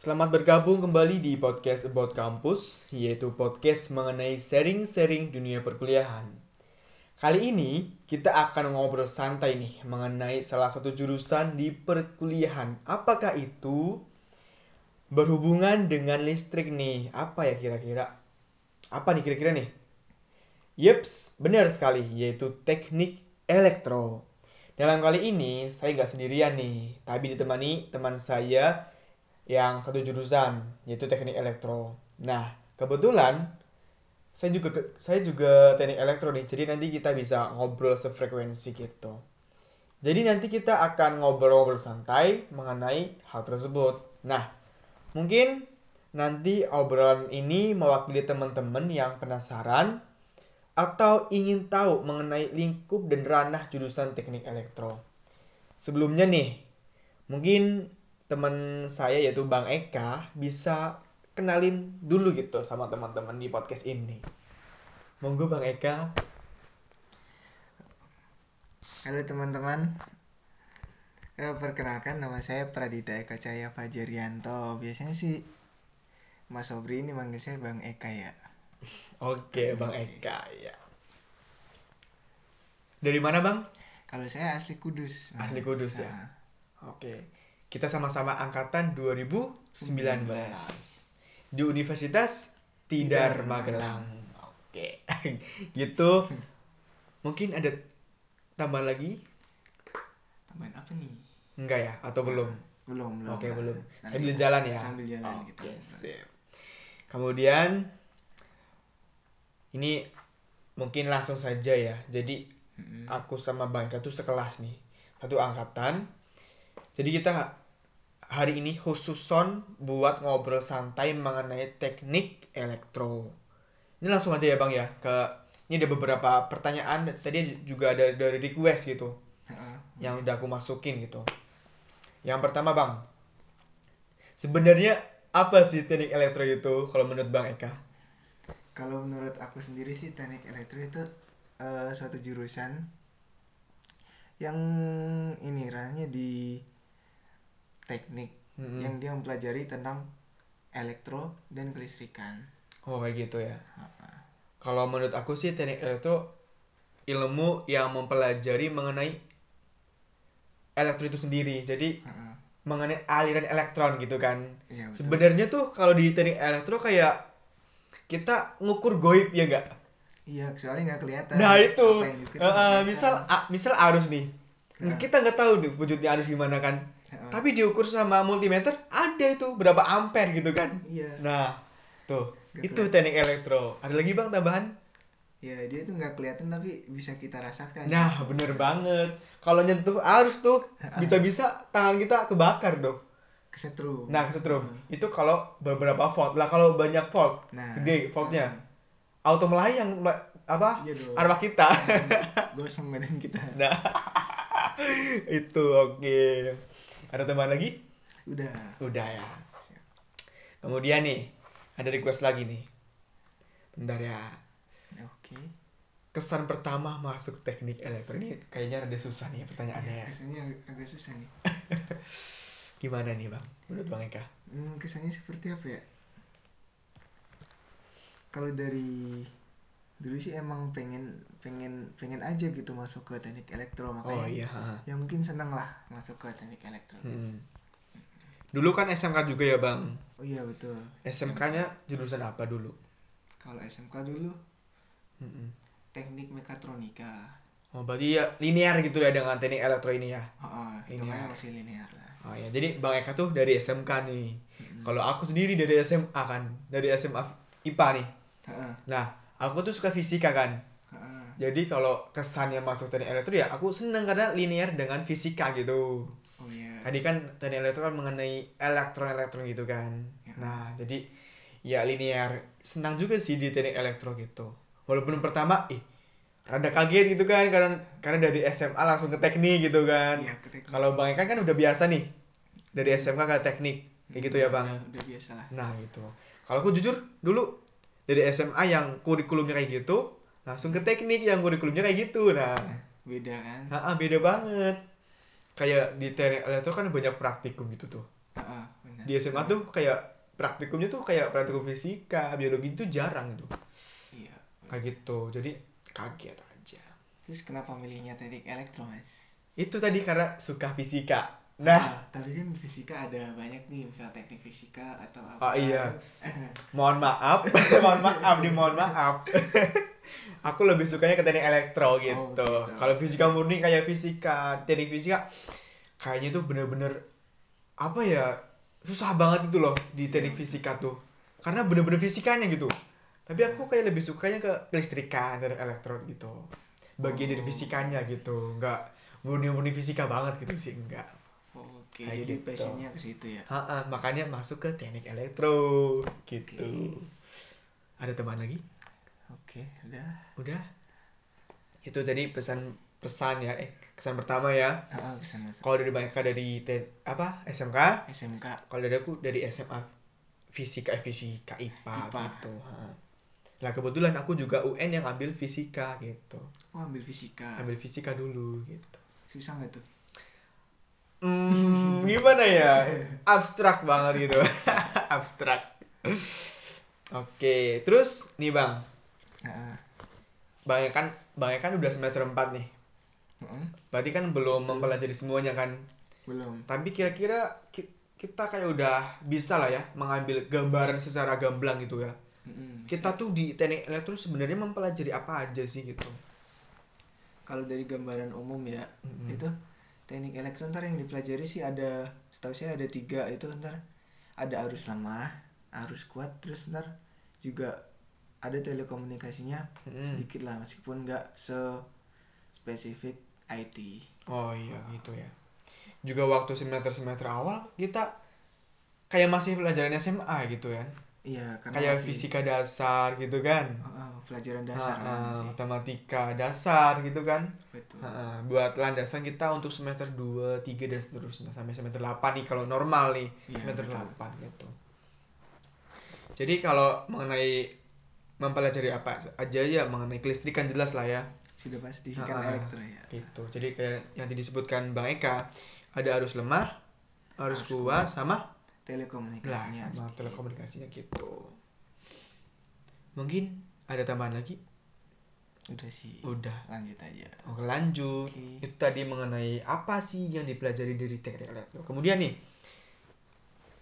Selamat bergabung kembali di podcast About Campus, yaitu podcast mengenai sharing-sharing dunia perkuliahan. Kali ini kita akan ngobrol santai nih mengenai salah satu jurusan di perkuliahan. Apakah itu berhubungan dengan listrik nih? Apa ya kira-kira? Apa nih kira-kira nih? Yeps, benar sekali, yaitu teknik elektro. Dalam kali ini saya nggak sendirian nih, tapi ditemani teman saya yang satu jurusan yaitu teknik elektro. Nah, kebetulan saya juga saya juga teknik elektro nih. Jadi nanti kita bisa ngobrol sefrekuensi gitu. Jadi nanti kita akan ngobrol-ngobrol santai mengenai hal tersebut. Nah, mungkin nanti obrolan ini mewakili teman-teman yang penasaran atau ingin tahu mengenai lingkup dan ranah jurusan teknik elektro. Sebelumnya nih, mungkin teman saya yaitu Bang Eka bisa kenalin dulu gitu sama teman-teman di podcast ini. Monggo Bang Eka. Halo teman-teman. Eh, perkenalkan nama saya Pradita Eka Cahaya Fajarianto. Biasanya sih Mas Sobri ini manggil saya Bang Eka ya. Oke, Bang Eka ya. Dari mana, Bang? Kalau saya asli Kudus. Asli Kudus ya. Nah, Oke. Kita sama-sama angkatan 2019 di Universitas Tidar Magelang. Oke. gitu. Mungkin ada tambahan lagi? Tambahan apa nih? Enggak ya? Atau belum? Belum, belum. Oke, Nah, belum. nanti Sambil jalan ya. Sambil jalan Oke, gitu. sip. Kemudian ini mungkin langsung saja ya. Jadi aku sama Bang Eka tuh sekelas nih. Satu angkatan. Jadi kita hari ini khususon buat ngobrol santai mengenai teknik elektro. Ini langsung aja ya Bang ya ke ini ada beberapa pertanyaan tadi juga ada dari request gitu Heeh. yang udah aku masukin gitu. Yang pertama Bang, sebenarnya apa sih teknik elektro itu kalau menurut Bang Eka? Kalau menurut aku sendiri sih teknik elektro itu eh, suatu jurusan yang ini ranahnya di teknik Mm-mm. yang dia mempelajari tentang elektro dan kelistrikan. Oh kayak gitu ya. Kalau menurut aku sih teknik elektro ilmu yang mempelajari mengenai elektro itu sendiri. Jadi Heeh. mengenai aliran elektron gitu kan. Betul. Sebenarnya tuh kalau di teknik elektro kayak kita ngukur goib ya enggak? Iya, soalnya nggak kelihatan. Nah itu, misal a- misal arus nih, Nah. kita nggak tahu tuh wujudnya arus gimana kan. Tapi diukur sama multimeter ada itu berapa ampere gitu kan. Iya. Nah tuh Nggak itu teknik elektro. Ada lagi bang tambahan? Ya dia tuh nggak kelihatan tapi bisa kita rasakan. Nah bener banget. Kalau nyentuh arus tuh bisa-bisa tangan kita kebakar dong. Kesetrum. Nah kesetrum. Itu kalau beberapa volt. Lah kalau banyak volt, Nah. gede voltnya, auto melayang apa? Iya dong. Arwah kita. Gosong badan kita. Nah, itu oke. Ada tambahan lagi? Udah. Udah ya. Kemudian nih, ada request lagi nih. Bentar ya. Oke. Kesan pertama masuk teknik elektro ini kayaknya ada susah nih pertanyaannya ya. Kesannya ag- agak susah nih. Gimana nih bang? Menurut bang Eka? Hmm, kesannya seperti apa ya? Kalau dari dulu sih emang pengen pengen pengen aja gitu masuk ke teknik elektro makanya Oh iya. ya mungkin seneng lah masuk ke teknik elektro Hmm. Dulu kan SMK juga ya bang. oh iya betul SMK-nya jurusan apa dulu? kalau SMK dulu Mm-mm. teknik mekatronika Oh berarti ya linear gitu ya dengan teknik elektro ini ya? oh, Linear. hitungannya masih linear lah Oh ya, jadi Bang Eka tuh dari SMK nih. Kalau aku sendiri dari SMA kan, dari SMA IPA nih. Heeh, Nah, aku tuh suka fisika kan. Jadi kalau kesannya masuk teknik elektro ya aku seneng karena linear dengan fisika gitu. oh iya Tadi kan teknik elektro kan mengenai elektron-elektron gitu kan. Ya. Nah, jadi ya linear. Senang juga sih di teknik elektro gitu. Walaupun pertama ih rada kaget gitu kan karena karena dari SMA langsung ke teknik gitu kan. iya ke teknik Kalau Bang Eka kan udah biasa nih dari SMK ke teknik kayak gitu ya Bang. udah, udah biasa lah Nah gitu. Kalau aku jujur dulu dari SMA yang kurikulumnya kayak gitu langsung ke teknik yang kurikulumnya kayak gitu. Nah, beda kan? Ah, beda banget. Kayak di teknik elektro kan banyak praktikum gitu tuh. Heeh, benar. Di SMA tuh kayak praktikumnya tuh kayak praktikum fisika biologi itu jarang itu iya kayak gitu jadi kaget aja. Terus kenapa milihnya teknik elektro mas? Itu tadi karena suka fisika nah. Ah, tapi kan fisika ada banyak nih misal teknik fisika atau apa. Oh, iya. mohon maaf. Mohon maaf nih mohon maaf. Aku lebih sukanya ke teknik elektro gitu. gitu. kalau fisika murni kayak fisika teknik fisika kayaknya tuh bener-bener apa ya susah banget itu loh di teknik fisika tuh. Karena bener-bener fisikanya gitu. Tapi aku kayak lebih sukanya ke kelistrikan dari elektro gitu. Bagian dari Oh. fisikanya gitu. Nggak murni-murni fisika banget gitu sih enggak oke Kayak jadi gitu. passionnya ke situ ya? Ha-ha, makanya masuk ke teknik elektro gitu. Ada teman lagi? Oke udah. Udah? Itu tadi pesan pesan ya eh kesan pertama ya. Ke sana kalau dari banyak dari te- apa SMK SMK kalau dari aku dari SMA fisika eh, fisika IPA, IPA. gitu ha. lah kebetulan aku juga UN yang ambil fisika gitu. Oh ambil fisika. Ambil fisika dulu gitu. Susah nggak tuh hmm, gimana ya? Abstrak banget gitu. Abstrak. Oke terus nih bang. Bang ya kan bang ya kan udah semester 4 nih. Berarti kan belum mempelajari semuanya kan? Belum. Tapi kira-kira ki- kita kayak udah bisa lah ya mengambil gambaran secara gamblang gitu ya. Kita tuh di teknik elektro sebenarnya mempelajari apa aja sih gitu? Kalau dari gambaran umum ya Mm-mm. itu teknik elektro ntar yang dipelajari sih ada setahu saya ada tiga itu ntar. Ada arus lemah arus kuat terus ntar juga ada telekomunikasinya Mm-mm. sedikit lah meskipun nggak se spesifik IT oh iya gitu ya. Juga waktu semester semester awal kita kayak masih pelajaran SMA gitu kan iya karena kayak masih- fisika dasar gitu kan Heeh, pelajaran dasar Ha-ha, kan masih. matematika dasar gitu kan betul Ha-ha, buat landasan kita untuk semester 2, 3 dan seterusnya sampai semester 8 nih kalau normal nih Iya, semester betul. 8 gitu. Jadi kalau mengenai mempelajari apa aja ya mengenai kelistrikan jelas lah ya sudah pasti kan elektro ya gitu. Jadi kayak yang tadi disebutkan Bang Eka ada arus lemah, arus Arus kuat sama lah telekomunikasinya sama sedikit. telekomunikasinya gitu. Mungkin ada tambahan lagi? udah sih Udah. lanjut aja Oke lanjut Oke. Itu tadi mengenai apa sih yang dipelajari dari teknik elektro Kemudian nih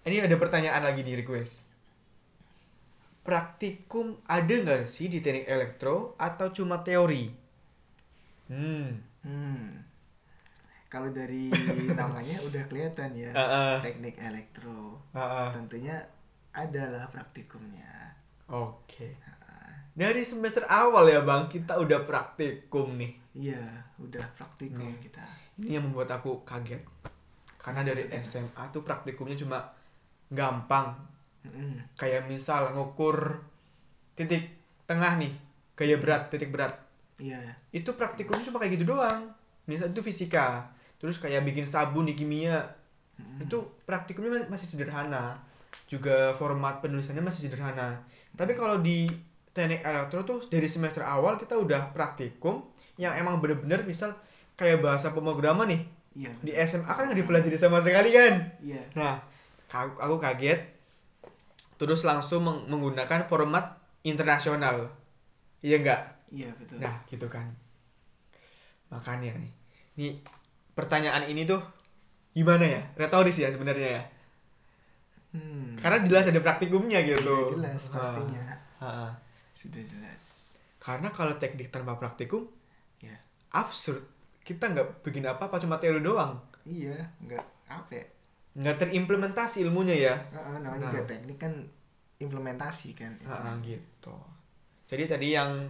Ini ada pertanyaan lagi nih request Praktikum ada nggak sih di teknik elektro Atau cuma teori? Hmm hmm kalau dari namanya udah kelihatan ya Ah, ah. teknik elektro. Ah, ah. tentunya adalah praktikumnya. Oke. Dari semester awal ya bang Kita udah praktikum nih. Iya udah praktikum Hmm. kita. Ini yang membuat aku kaget. Karena dari SMA tuh? Praktikumnya cuma Gampang. Kayak misal ngukur titik tengah nih gaya berat titik berat. Iya. Itu praktikumnya cuma kayak gitu doang. Misal itu fisika terus kayak bikin sabun di kimia Mm-mm. itu praktikumnya ma- masih sederhana juga format penulisannya masih sederhana tapi kalau di teknik elektro tuh dari semester awal kita udah praktikum yang emang bener-bener misal kayak bahasa pemrograman nih iya di SMA kan nggak dipelajari sama sekali kan iya Nah, aku, aku kaget. Terus langsung meng- menggunakan format internasional. Iya enggak? iya betul Nah, gitu kan. Makanya nih. Nih, pertanyaan ini tuh gimana ya? Retoris ya sebenarnya ya. hmm. Karena jelas ada praktikumnya gitu. Sudah jelas Ha, pastinya ha, ha. sudah jelas Karena kalau teknik tanpa praktikum ya absurd. Kita nggak bikin apa-apa cuma teori doang. iya nggak apa ya Nggak terimplementasi ilmunya ya. Nah, namanya Nah. juga teknik kan implementasi kan Ah, gitu. Jadi tadi yang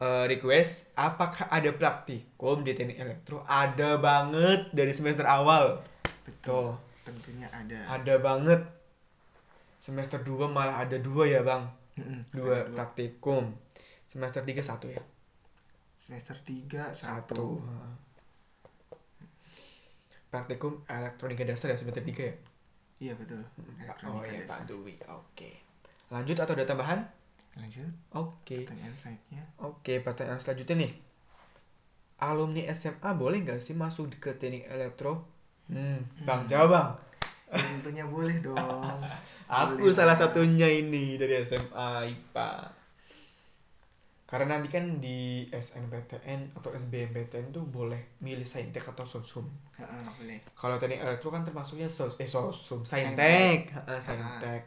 eh, request apakah ada praktikum di teknik elektro? Ada banget dari semester awal. betul Tuh, tentunya ada ada banget. Semester 2 malah ada dua ya, Bang. Mm-mm, Dua ada praktikum. Semester 3 satu ya. semester 3 satu Heeh. Praktikum elektronika dasar ya semester 3 ya. iya betul Oh Elektronika iya, dasar. Pak Dwi. Oke. Lanjut atau ada tambahan? Lanjut Oke. pertanyaan selanjutnya Oke, pertanyaan selanjutnya nih. Alumni SMA boleh nggak sih masuk ke teknik elektro? Hmm, Bang, Hmm. jawab Bang. Ya, tentunya boleh dong. Aku Boleh salah lah. satunya ini dari SMA IPA. Karena nanti kan di SNPTN atau SBMPTN tuh boleh milih saintek atau sosum. Boleh. Kalau teknik elektro kan termasuknya sos eh sosum, Saintek. saintek.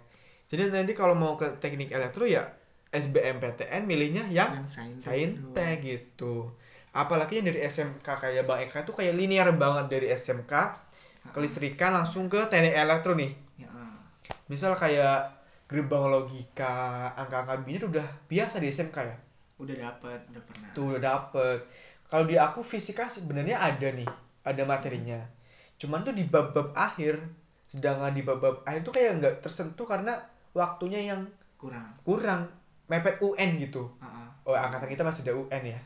Jadi nanti kalau mau ke teknik elektro ya SBMPTN milihnya yang Yang saintek. saintek gitu. Apalagi yang dari SMK kayak Bang Eka tuh kayak linear banget dari SMK kelistrikan langsung ke teknik elektro nih. Heeh. Misal kayak gerbang logika, angka-angka binary udah biasa di SMK ya. Udah dapat, udah pernah. Tuh udah dapet. Kalau di aku fisika sebenarnya ada nih, ada materinya. Cuman tuh di bab-bab akhir, sedangkan di bab-bab akhir tuh kayak nggak tersentuh karena waktunya yang Kurang. kurang mepet UN gitu. Heeh. Oh angkatan kita masih ada UN ya.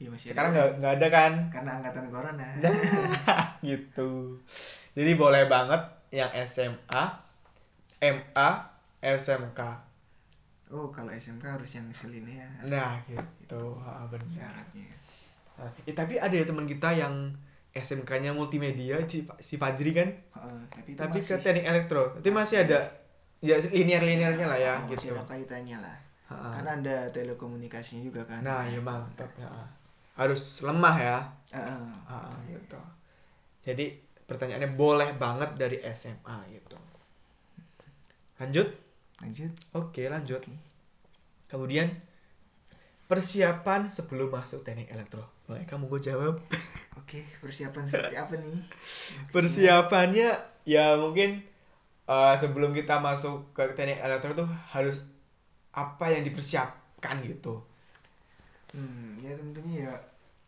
Iya masih Sekarang ada. nggak nggak ada kan? karena angkatan corona. gitu. Jadi boleh banget yang SMA, MA, SMK. Oh, kalau SMK harus yang selinear Nah gitu, benar. syaratnya. Nah, eh, tapi ada ya teman kita yang SMK-nya multimedia, si, Fajri kan, Heeh, tapi tapi ke masih, teknik elektro. Itu masih ada ya linear-linearnya lah ya masih gitu. ada kaitannya lah. Ha, Karena ada telekomunikasinya juga kan. Nah, ya mantap ya. Harus lemah ya. Heeh. Ha, gitu. Jadi pertanyaannya boleh banget dari SMA gitu. Lanjut? Lanjut. Oke, lanjut. Kemudian persiapan sebelum masuk teknik elektro. Baik, kamu gue jawab. Oke, persiapan seperti apa nih? Persiapannya ya mungkin eh, sebelum kita masuk ke teknik elektro tuh harus apa yang dipersiapkan gitu. Hmm, ya tentunya ya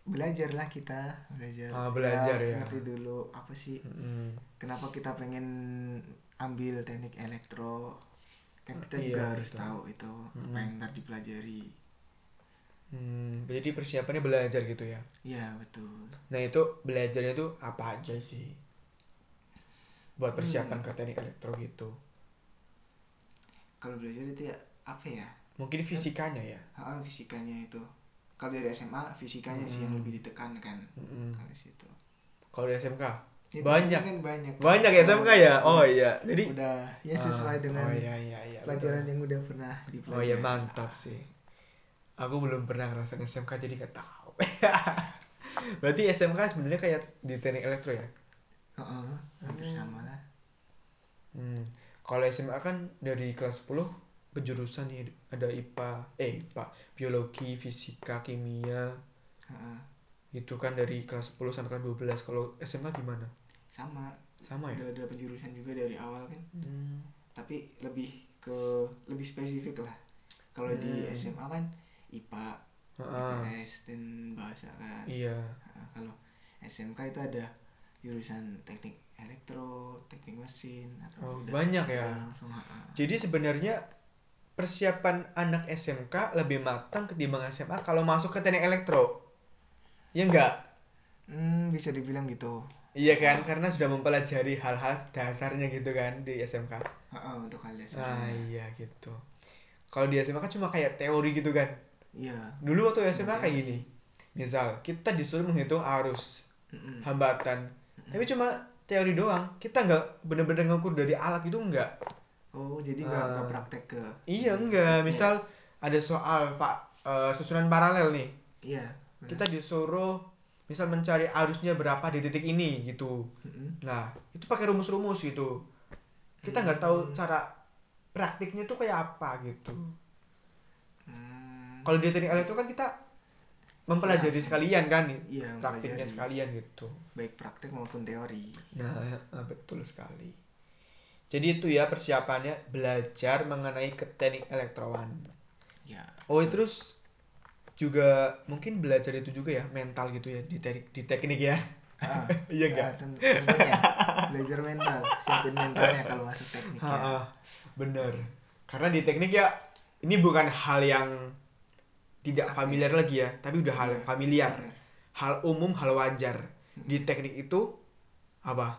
belajar lah kita belajar Ah, belajar ya. ngerti dulu apa sih Mm, kenapa kita pengen ambil teknik elektro kan kita Iya, juga harus betul. tahu itu apa Mm-mm. yang ntar dipelajari Hmm, jadi persiapannya belajar gitu ya. ya betul Nah itu belajarnya tuh apa aja sih? Buat persiapan ke teknik elektro gitu. kalau belajar itu ya apa ya Mungkin fisikanya ya. Ah, fisikanya itu kalau dari SMA fisikanya sih yang Mm. lebih ditekankan Mm-mm. kalau situ Kalau di SMK Ya, Banyak. tentunya kan banyak banyak ya SMK ya. Oh iya. Jadi udah ya sesuai Ah, dengan Oh iya iya iya. pelajaran betul. yang udah pernah dipelajari Oh iya mantap sih. Aku belum pernah ngerasain SMK jadi gak tahu. Berarti SMK sebenarnya kayak di teknik elektro ya. Heeh, hampir Hmm. sama lah Hmm. Kalau SMA kan dari kelas 10 penjurusan nih ada IPA, eh IPA, biologi, fisika, kimia. Heeh, Itu kan dari kelas 10 sampai kelas 12. Kalau SMA gimana? sama Sama ya? ada penjurusan juga dari awal kan Hmm. tapi lebih ke lebih spesifik lah kalau di Hmm. SMA kan IPA IPS dan bahasa kan iya. Nah, kalau SMK itu ada jurusan teknik elektro teknik mesin Oh, atau banyak ya. langsung ah. Jadi sebenarnya persiapan anak SMK lebih matang ketimbang SMA kalau masuk ke teknik elektro. Ya enggak? hmm, bisa dibilang gitu Iya kan? Karena sudah mempelajari hal-hal dasarnya gitu kan di SMK. Heeh, untuk hal dasar Ah iya gitu. Kalau di SMA kan cuma kayak teori gitu kan. iya Dulu waktu SMA kayak gini. Misal kita disuruh menghitung arus, Mm-mm. hambatan. Tapi cuma teori doang. Kita nggak bener-bener ngukur dari alat itu enggak. Oh jadi nggak nggak Ah. praktek ke Iya enggak. Misal ada soal Pak eh, susunan paralel nih. iya benar. Kita disuruh misal mencari arusnya berapa di titik ini gitu. Mm-mm. Nah, itu pakai rumus-rumus gitu. Kita nggak tahu cara praktiknya tuh kayak apa gitu. Hmm, Kalau di teknik elektro kan kita mempelajari Iya. sekalian kan iya praktiknya sekalian gitu. baik praktek maupun teori Nah, eh, betul sekali. Jadi itu ya persiapannya belajar mengenai ke teknik elektroan. ya Oh, terus juga mungkin belajar itu juga ya mental gitu ya di teknik di teknik ya. Ah, Iya enggak? ah, ten- tentunya belajar mental siapin mentalnya kalau masuk teknik ya. Ha, bener. Karena di teknik ya ini bukan hal yang tidak familiar lagi ya, tapi udah hal familiar, hal umum, hal wajar. Di teknik itu apa?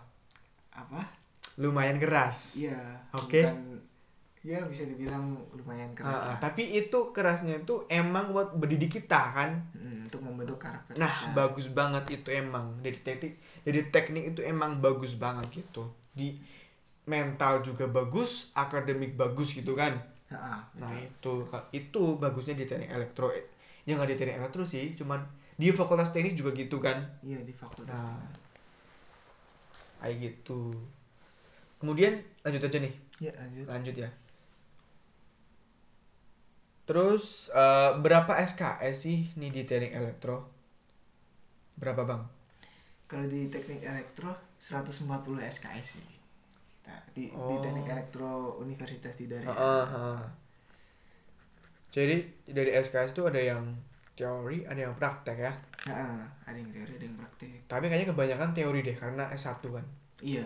apa Lumayan keras. iya Oke. bukan- ya bisa dibilang lumayan keras lah. tapi itu kerasnya itu emang buat mendidik kita kan. Hmm, untuk membentuk karakter Nah, kita. bagus banget itu emang dari teknik dari teknik itu emang bagus banget gitu. Di mental juga bagus akademik bagus gitu kan nah betul. itu itu bagusnya di teknik elektro yang nggak di teknik elektro sih cuman di fakultas teknik juga gitu kan iya di fakultas Nah. teknik. kayak gitu kemudian lanjut aja nih. Ya lanjut. Lanjut ya. Terus eh, berapa SKS sih nih di teknik elektro? Berapa bang? Kalau di teknik elektro 140 SKS sih. Nah, di, di Oh. teknik elektro universitas di daerah Heeh, heeh. jadi dari SKS itu ada yang teori ada yang praktek ya? Heeh, ada yang teori ada yang praktik tapi kayaknya kebanyakan teori deh karena S1 kan? Iya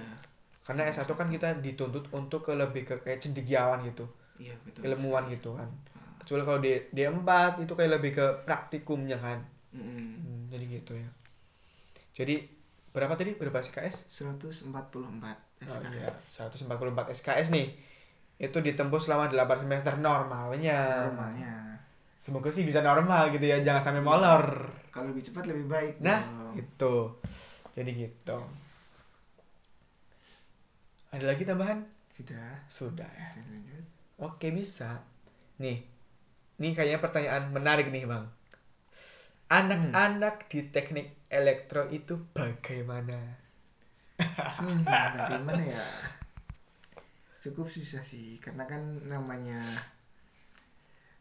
karena S1 kan kita dituntut untuk ke lebih ke kayak cendekiawan gitu. Iya betul. Ilmuwan gitu kan. Kecuali kalau di D4 itu kayak lebih ke praktikumnya kan. Hmm, jadi gitu ya. Jadi berapa tadi? Berapa SKS 144 SKS oh iya. 144 SKS nih. Itu ditempuh selama 8 semester normalnya. Normalnya. Semoga sih bisa normal gitu ya. Jangan sampai molor. Kalau lebih cepat lebih baik nah dong. itu jadi gitu ada lagi tambahan sudah sudah ya lanjut Oke bisa. Nih, nih kayaknya pertanyaan menarik nih bang. Anak-anak di teknik elektro itu bagaimana? hmm, bagaimana ya cukup susah sih karena kan namanya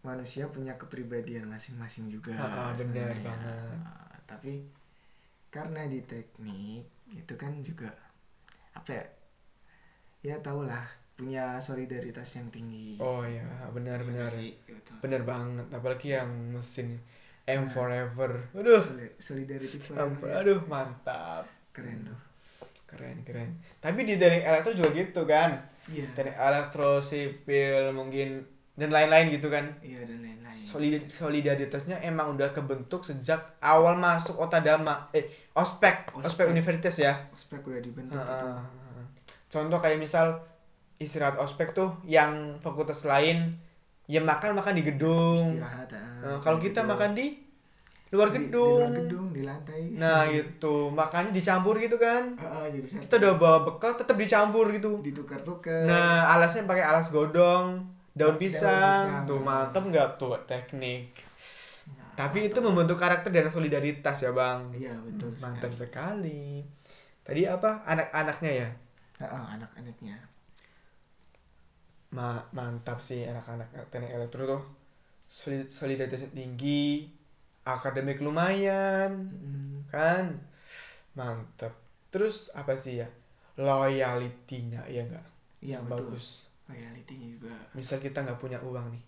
manusia punya kepribadian masing-masing juga Ah, ah, benar banget. Tapi karena di teknik itu kan juga apa ya ya tau lah punya solidaritas yang tinggi Oh ya, benar-benar, Iya benar banget. Apalagi yang mesin M forever. Aduh, Soli- solidarity forever. for- aduh mantap. keren tuh Keren keren. Tapi di teknik elektro juga gitu kan. iya Teknik elektro, sipil mungkin dan lain-lain gitu kan. iya dan lain-lain Solid- solidaritasnya emang udah kebentuk sejak awal masuk Otadama eh ospek ospek, Ospek. universitas ya ospek udah dibentuk gitu. Contoh kayak misal istirahat ospek tuh yang fakultas lain ya makan makan di gedung istirahat Nah, ah, kalau di kita gedung. makan di luar Di- di gedung, luar gedung di lantai nah gitu makannya dicampur gitu kan jadi kita udah bawa bekal tetap dicampur gitu ditukar-tukar nah alasnya pakai alas godong daun Daun pisang pisang. tuh mantep nggak tuh teknik Nah, Tapi itu membentuk karakter dan solidaritas ya bang. iya betul Mantap sekali. sekali. Tadi apa anak-anaknya ya? Ah, anak-anaknya Ma mantap sih anak-anak teknik elektro tuh. Solid solidaritasnya tinggi, akademik lumayan, Mm, kan? Mantap. Terus apa sih ya? Loyalty-nya ya enggak? iya betul Bagus. loyalty juga Misal kita nggak punya uang nih.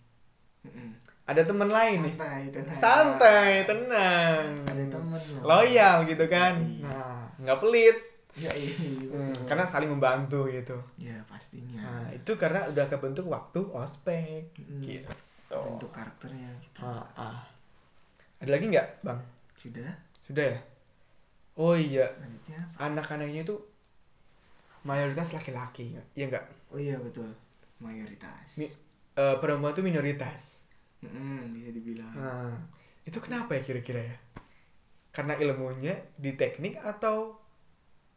Mm-mm. Ada temen lain nih. santai tenang Santai, tenang. ada temen loh Loyal gitu kan. Iya. Nah, nggak pelit. Ya iya Hmm, betul. karena saling membantu gitu. ya pastinya Nah, itu karena udah kebentuk waktu ospek Mm, gitu. bentuk karakternya gitu Ah, ah. Ada lagi nggak, Bang? sudah Sudah ya? Oh iya, anak-anaknya itu mayoritas laki-laki? Iya nggak? oh iya betul mayoritas Mi- Eh, perempuan itu minoritas. Mm-mm, bisa dibilang Nah, itu kenapa ya kira-kira ya? Karena ilmunya di teknik atau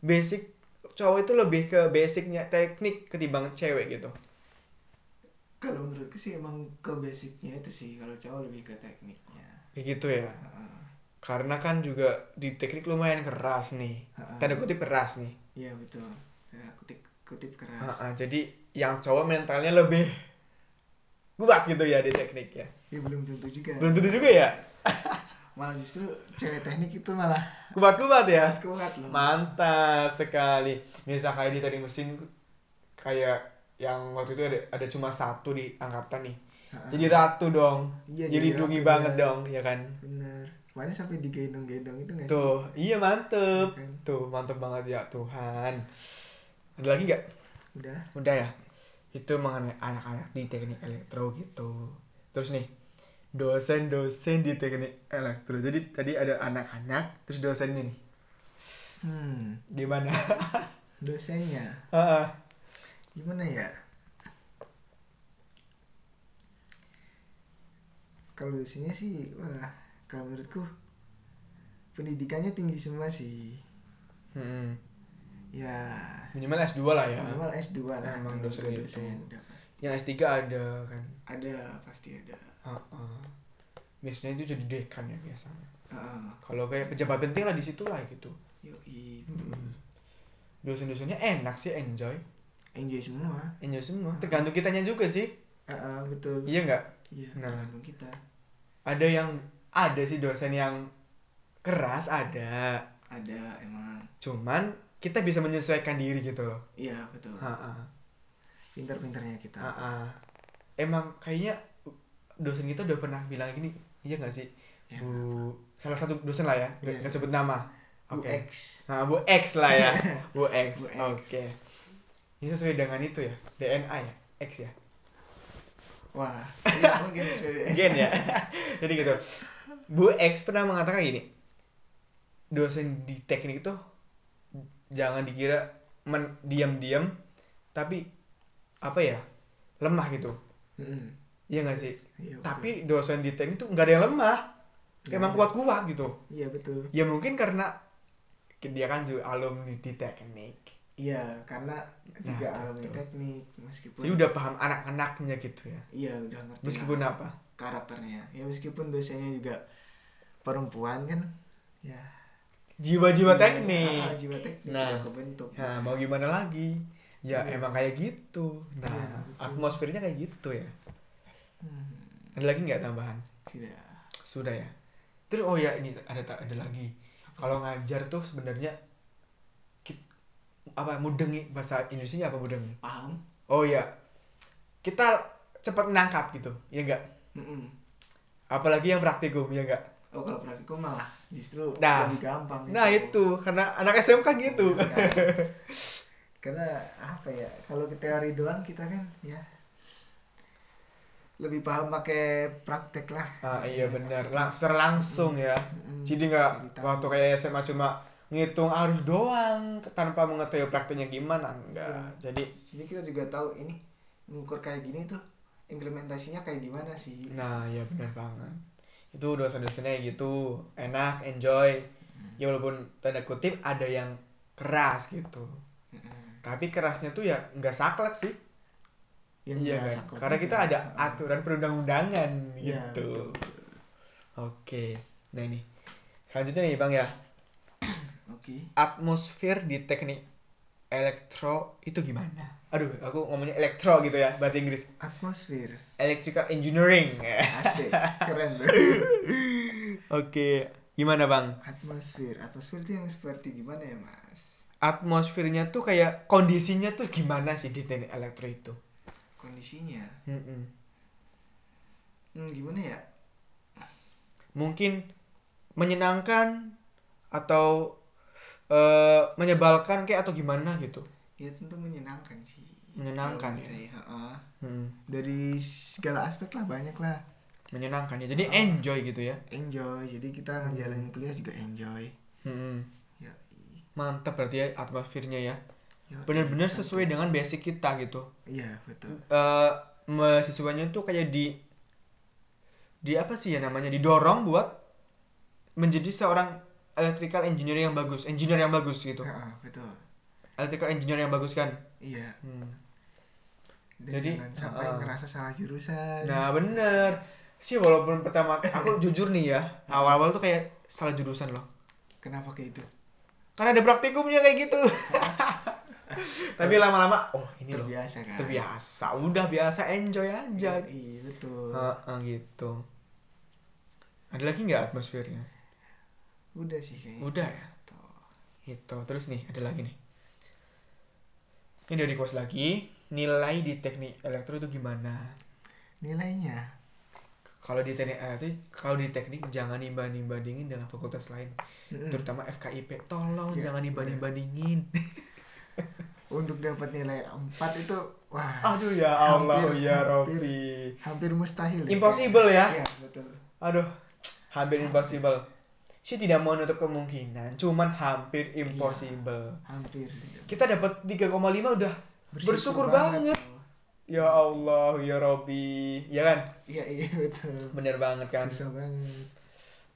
basic cowok itu lebih ke basicnya teknik ketimbang cewek gitu. kalau menurutku sih emang ke basicnya itu sih kalau cowok lebih ke tekniknya Kayak gitu ya. Heeh. Karena kan juga di teknik lumayan keras nih. Heeh. Tanda kutip keras nih. iya betul saya kutip kutip keras ah, jadi yang cowok mentalnya lebih kuat gitu ya di teknik ya. ya belum tentu juga Belum tentu juga ya. malah justru cewek teknik itu malah Kuat-kuat ya. kuat loh Mantap sekali. Misal kayak di teknik mesin kayak yang waktu itu ada, ada cuma satu di angkatan nih. Jadi ratu dong. Iya, jadi jadi ratu banget dia. dong, ya kan? bener kemarin sampai digendong-gendong itu nggak sih? Tuh, iya mantep. Iya kan? Tuh, mantep banget ya Tuhan. Ada lagi nggak? udah Udah ya. Itu mengenai anak-anak di teknik elektro gitu. Terus nih, dosen-dosen di teknik elektro. Jadi tadi ada anak-anak, terus dosennya nih. hmm Gimana? dosennya Heeh. gimana ya kalau dosennya sih wah kalau menurutku pendidikannya tinggi semua sih Mm-mm. ya minimal S2 lah ya minimal S2 lah Emang dosen dosen, yang S3 ada kan ada pasti ada Heeh. biasanya itu jadi dekan ya biasanya. Heeh. kalau kayak pejabat penting lah di situ lah gitu. Yoi. Hmm. dosen-dosennya enak sih enjoy. Enjoy semua. Enjoy semua. Tergantung kitanya juga sih. Heeh, betul. Iya nggak? Iya Nah. tergantung kita. Ada yang ada sih dosen yang keras ada. Ada emang. Cuman kita bisa menyesuaikan diri gitu loh. Iya betul. Ha-ha. pinter-pinternya kita. Ha-ha. emang kayaknya dosen kita udah pernah bilang gini iya nggak sih? Ya. bu salah satu dosen lah ya nggak nggak sebut nama. Bu oke. X. Nah bu X lah ya. Bu X X. oke. Ini sesuai dengan itu ya DNA ya X ya. Wah iya mungkin gen ya. Jadi gitu. Bu X pernah mengatakan gini dosen di teknik itu jangan dikira men diam-diam tapi apa ya lemah gitu. Iya nggak sih Iya, betul. tapi dosen di teknik tuh nggak ada yang lemah Nggak emang ada. kuat-kuat gitu iya betul ya mungkin karena dia kan juga alumni di teknik iya karena juga Nah, alumni betul. teknik meskipun jadi udah paham anak-anaknya gitu ya iya udah ngerti meskipun lah apa karakternya ya meskipun dosennya juga perempuan kan ya jiwa-jiwa Iya, teknik ah, jiwa teknik Nah. kebentuk Nah, mau gimana lagi? Ya Iya. emang kayak gitu. Nah, Iya, betul. atmosfernya kayak gitu ya. Hmm, Ada lagi nggak tambahan? tidak Sudah ya. Terus oh ya ini ada tak ada lagi. Kalau ngajar tuh sebenarnya apa mudengi bahasa Indonesia apa mudengi? paham Oh ya. Kita cepat menangkap gitu, ya enggak? Mm-mm. Apalagi yang praktikum, ya enggak? oh kalau praktikum malah justru Nah. lebih gampang Nah, itu karena anak SMK gitu. Nah, karena apa ya kalau teori doang kita kan ya lebih paham pakai praktek lah Ah iya benar, Lang secara langsung ya. Jadi nggak waktu kayak SMA cuma ngitung arus doang tanpa mengetahui prakteknya gimana enggak. Iya. Jadi jadi kita juga tahu ini mengukur kayak gini tuh implementasinya kayak gimana sih nah ya benar banget. Itu dosen-dosennya gitu, enak, enjoy. Ya walaupun tanda kutip ada yang keras gitu. Tapi kerasnya tuh ya nggak saklek sih. Yang iya kan? Karena kita ada aturan perundang-undangan Iya, gitu. betul. Oke. Nah ini. Selanjutnya nih Bang ya. oke atmosfer di teknik elektro itu gimana? Aduh, aku ngomongnya elektro gitu ya, bahasa Inggris. atmosfer Electrical engineering. asik keren tuh Oke, gimana bang? atmosfer atmosfer itu yang seperti gimana ya mas Atmosfernya tuh kayak kondisinya tuh gimana sih di teknik elektro itu? Kondisinya Mm-mm. hmm, gimana ya Mungkin menyenangkan atau eh, menyebalkan kayak atau gimana gitu? ya tentu menyenangkan sih Menyenangkan ya? ha-ha. Hmm, dari segala aspek lah banyak lah menyenangkan ya. Jadi enjoy gitu ya. enjoy jadi kita ngejalanin kuliah juga enjoy Mm-mm. ya Mantap berarti ya atmosfernya ya. Ya, Bener-bener satu. sesuai dengan basic kita gitu. iya betul. Eh mahasiswanya tuh kayak di di apa sih ya namanya? Didorong buat menjadi seorang electrical engineer yang bagus engineer yang bagus gitu. Ha-ha, betul. Electrical engineer yang bagus kan? Iya. Hmm. dan Jadi, jangan sampai ha-ha. ngerasa salah jurusan. Nah bener. Sih walaupun pertama aku jujur nih ya awal-awal tuh kayak salah jurusan loh. Kenapa kayak itu karena ada praktikumnya kayak gitu tapi lama-lama oh ini loh terbiasa kan terbiasa udah biasa enjoy aja iya betul Heeh, gitu ada lagi nggak atmosfernya udah sih kayaknya Udah ya? Tuh. Itu. Terus nih, ada lagi nih. Ini dari kos lagi. Nilai di teknik elektro itu gimana? nilainya Kalau di teknik elektro, kalau di teknik jangan dibanding-bandingin dengan fakultas lain. Mm-mm. Terutama FKIP. Tolong Ya, jangan dibanding-bandingin. untuk dapat nilai 4 itu wah Aduh ya Allah hampir- ya hampir- Robbi. hampir mustahil ya. Impossible ya? iya betul Aduh, hampir impossible. Sih tidak menutup kemungkinan, cuman hampir impossible. hampir Kita dapat 3,5 udah bersyukur banget. Ya Allah, ya Robbi. Ya kan? iya iya betul Bener banget kan? susah banget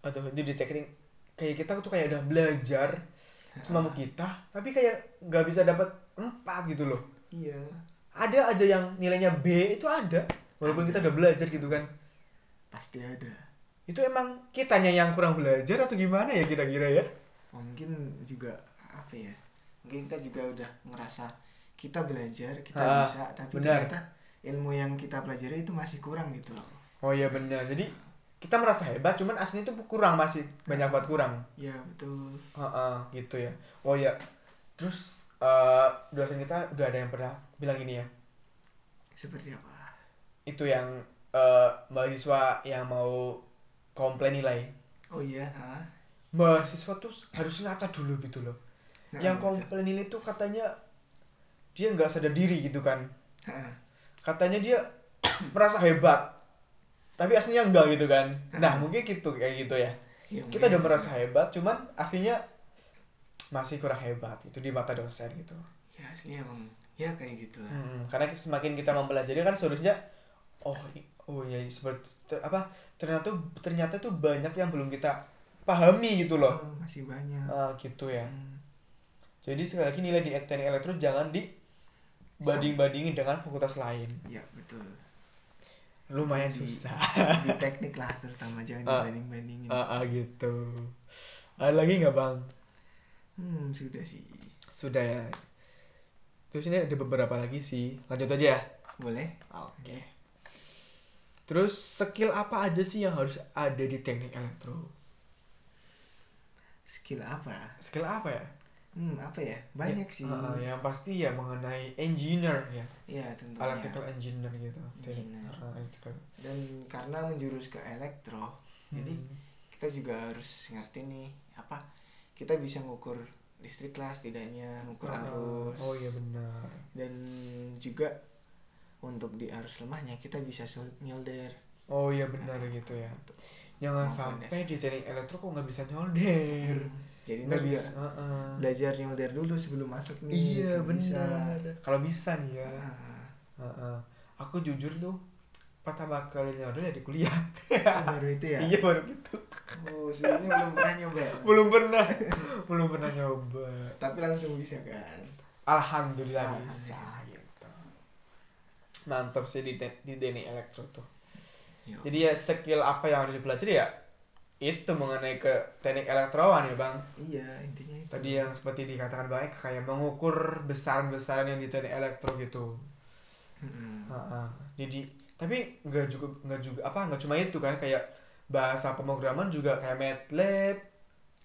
Aduh, itu di teknik kayak kita tuh kayak udah belajar semampu kita tapi kayak nggak bisa dapat empat gitu loh. Iya. Ada aja yang nilainya B itu ada walaupun kita udah belajar gitu kan. Pasti ada. Itu emang kitanya yang kurang belajar atau gimana ya kira-kira ya? Mungkin juga apa ya mungkin kita juga udah ngerasa kita belajar kita Ah, bisa tapi benar. ternyata ilmu yang kita pelajari itu masih kurang gitu loh. Oh iya benar. Jadi kita merasa hebat cuman aslinya itu kurang masih banyak banget kurang. Ya betul. Heeh, gitu ya. Oh ya terus eh dosen kita udah ada yang pernah bilang ini ya. Seperti apa? Itu yang eh mahasiswa yang mau komplain nilai. Oh iya ah. mahasiswa tuh harus ngaca dulu gitu loh. Nah, yang komplain nilai tuh katanya dia nggak sadar diri gitu kan. Ah. katanya dia merasa hebat tapi aslinya enggak gitu kan. Nah Hmm. mungkin gitu kayak gitu ya. Ya, kita udah merasa hebat cuman aslinya masih kurang hebat itu di mata dosen gitu. Ya aslinya emang ya kayak gitu lah. Hmm, karena semakin kita mempelajari kan seharusnya oh oh ya seperti ter- apa ternyata ternyata tuh banyak yang belum kita pahami gitu loh. Oh, masih banyak. Ah, gitu ya. Hmm. jadi sekali lagi nilai di teknik elektro jangan di banding bandingin dengan fakultas lain. Ya betul lumayan Di- susah. di teknik lah terutama jangan Ah. dibanding bandingin ah, ah, gitu. Ada lagi nggak bang? Hmm sudah sih. Sudah ya. Terus ini ada beberapa lagi sih. Lanjut aja ya. Boleh? Oke. Terus skill apa aja sih yang harus ada di teknik elektro? skill apa? Skill apa ya? Hmm apa ya banyak Ya, sih uh, yang pasti ya mengenai engineer ya, ya tentunya electrical engineer gitu. Engineer. Uh, electrical. dan karena menjurus ke elektro jadi Hmm. kita juga harus ngerti nih apa kita bisa ngukur listrik lah setidaknya ngukur Uh, arus oh iya benar. dan juga untuk di arus lemahnya kita bisa nyolder Oh iya benar gitu ya. Jangan Kemampuan sampai di teknik elektro kok nggak bisa nyolder. jadi Nggak bisa. uh, uh. belajar nyolder dulu sebelum masuk nih Iya benar. Kalau bisa nih ya. Ah, Uh, uh. Aku jujur tuh pertama kali nyolder ya di kuliah. baru itu ya Iya baru gitu. oh sebelumnya belum pernah nyoba belum pernah belum pernah nyoba tapi langsung bisa kan alhamdulillah Alhamdulillah. bisa gitu mantap sih di di teknik elektro tuh Yo. jadi ya skill apa yang harus dipelajari ya itu mengenai ke teknik elektroan ya bang iya intinya itu tadi yang seperti dikatakan bang Eka, kayak mengukur besaran-besaran yang di teknik elektro gitu Mm-mm. Ha-ha. jadi tapi nggak juga nggak juga apa nggak cuma itu kan kayak bahasa pemrograman juga kayak MATLAB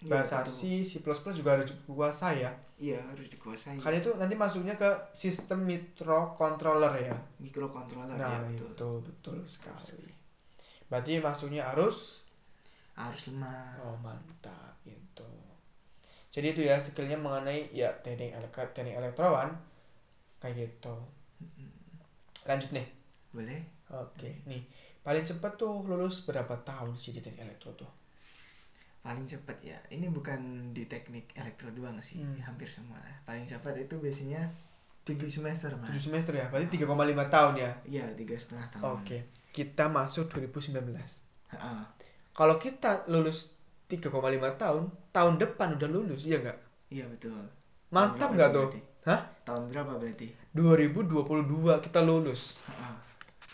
Iya, bahasa. C, C++ juga harus dikuasai ya iya harus dikuasai kan itu nanti masuknya ke sistem microcontroller ya mikrokontroler nah ya betul itu betul sekali berarti masuknya harus harus lemah. Oh mantap gitu. Jadi itu ya skillnya mengenai ya teknik elek- teknik elektroan kayak gitu. Lanjut nih. Boleh. Oke nih. Paling cepat tuh lulus berapa tahun sih di teknik elektro tuh? Paling cepat ya ini bukan di teknik elektro doang sih Hmm. hampir semua. Lah paling cepat itu biasanya tujuh semester mas. 7 semester ya berarti 3,5 tahun ya? Iya tiga setengah tahun. Oke kita masuk 2019 Ha-ha. kalau kita lulus 3,5 tahun tahun depan udah lulus iya nggak? Iya betul. Mantap nggak tuh? hah? Tahun berapa berarti? 2022 kita lulus. Ha-ha.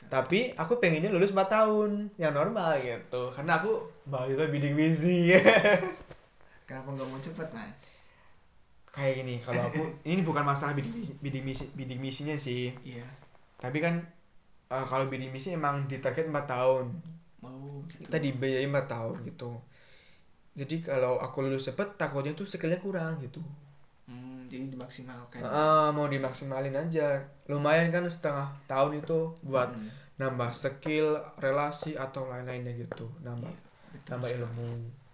tapi aku pengennya lulus 4 tahun yang normal gitu. Karena aku mahasiswa bidik misi kenapa nggak mau cepat mas? Kayak gini kalau aku ini bukan masalah bidik misi bidik misi bidik misinya sih. Iya. Tapi kan eh, kalau bidik misi emang ditarget 4 tahun. Mau gitu. kita dibiayai 4 tahun gitu. Jadi kalau aku lulus cepet takutnya tuh skillnya kurang gitu. Hmm, jadi dimaksimalkan. Ah, mau dimaksimalin aja. Lumayan kan setengah tahun itu buat Hmm, nambah skill relasi atau lain-lainnya gitu. Nambah betul. nambah ilmu.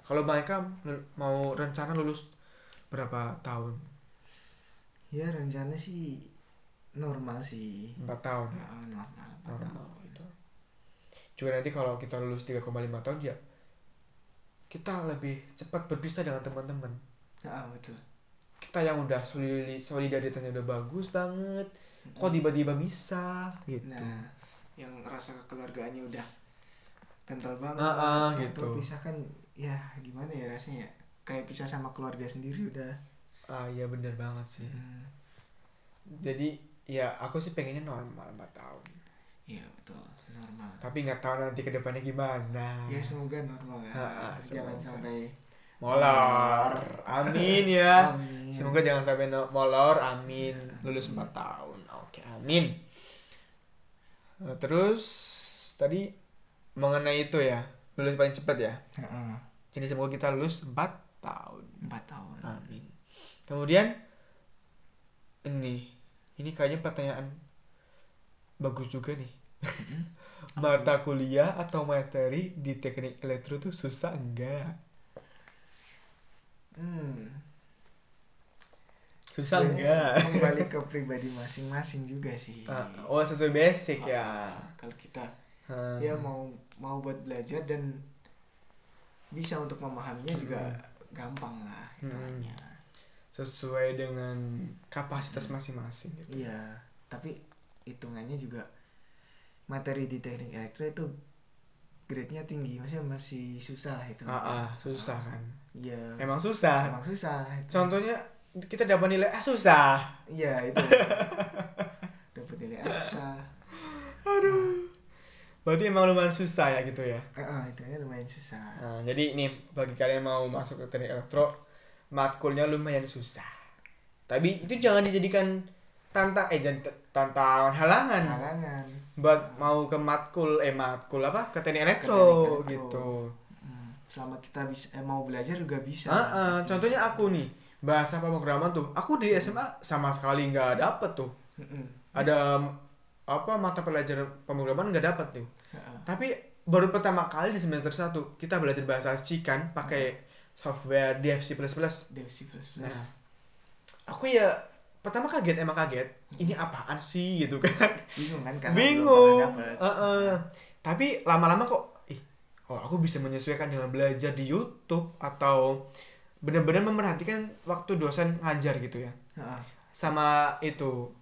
Kalau mereka mau rencana lulus berapa tahun? Ya rencana sih normal sih. Empat tahun. Ya Nah, normal normal tahun. gitu. Juga nanti kalau kita lulus 3,5 tahun ya kita lebih cepat berpisah dengan teman-teman. Ah, betul. Kita yang udah solidari- solidaritasnya udah bagus banget kok tiba-tiba bisa gitu. Nah yang rasa kekeluargaannya udah kental banget Ah, ah, Atau gitu. pisah kan ya gimana ya rasanya? Ya kayak pisah sama keluarga sendiri udah. Ah iya bener banget sih. Hmm, jadi ya aku sih pengennya normal 4 tahun iya betul. Normal. Tapi nggak tahu nanti ke depannya gimana. Ya semoga normal ya. Ha, ha, jangan semoga. sampai molor. Amin ya. Amin. semoga jangan sampai no- molor. Amin. Lulus 4 tahun. Oke amin. Eh, terus tadi mengenai itu ya lulus paling cepat ya? Heeh, jadi semoga kita lulus 4 tahun. Empat tahun. Amin. Kemudian ini ini kayaknya pertanyaan bagus juga nih. Mata kuliah atau materi di teknik elektro tuh susah enggak? Hmm. susah Sebenarnya enggak? kembali ke pribadi masing-masing juga sih. Ah, oh sesuai basic ya? Ah, kalau kita Hmm. ya mau mau buat belajar dan bisa untuk memahaminya juga gampang lah Hmm. sesuai dengan kapasitas masing-masing gitu. Iya tapi hitungannya juga materi di teknik elektro itu grade-nya tinggi maksudnya masih susah lah itu. Ah, ah, susah kan? Iya. Emang susah? Emang susah contohnya kita dapat nilai ah susah. Iya itu. Dapat nilai A susah. Berarti emang lumayan susah ya gitu ya? Eh, eh, hitungannya lumayan susah. Nah, jadi ini bagi kalian yang mau masuk ke teknik elektro, matkulnya lumayan susah. Tapi itu jangan dijadikan tantang eh t- tantangan halangan halangan buat mau ke matkul eh matkul apa ke teknik elektro, gitu. Hmm, selama kita bisa eh, mau belajar juga bisa ah, pasti. contohnya aku nih bahasa pemrograman tuh, aku di SMA sama sekali nggak dapet tuh. Mm-mm. Ada apa mata pelajaran pemrograman nggak dapet tuh. Heeh. Tapi baru pertama kali di semester 1 kita belajar bahasa C kan pakai software DFC++. Dev C++. Nah, aku ya pertama kaget emang kaget. Ini apaan sih gitu kan? bingung kan karena Bingung. belum dapet. Heeh. Tapi lama-lama kok ih, oh aku bisa menyesuaikan dengan belajar di YouTube atau benar-benar memerhatikan waktu dosen ngajar gitu ya. Sama itu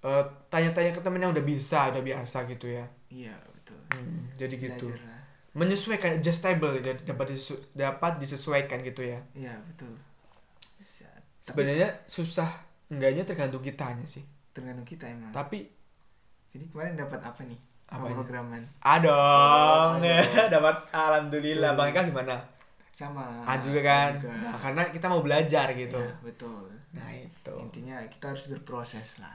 eh, tanya-tanya ke temen yang udah bisa, udah biasa gitu ya. iya betul Hmm, jadi gitu. belajar lah Menyesuaikan adjustable jadi dapat disesu- dapat disesuaikan gitu ya. iya betul Sebenarnya susah enggaknya tergantung kitanya sih. tergantung kita emang Tapi jadi kemarin dapat apa nih Apanya? programan adong Oh, dapat alhamdulillah. Betul. Bang Eka gimana? sama Ah juga kan. juga. Nah, karena kita mau belajar gitu. Iya, betul Nah, itu. intinya kita harus berproses lah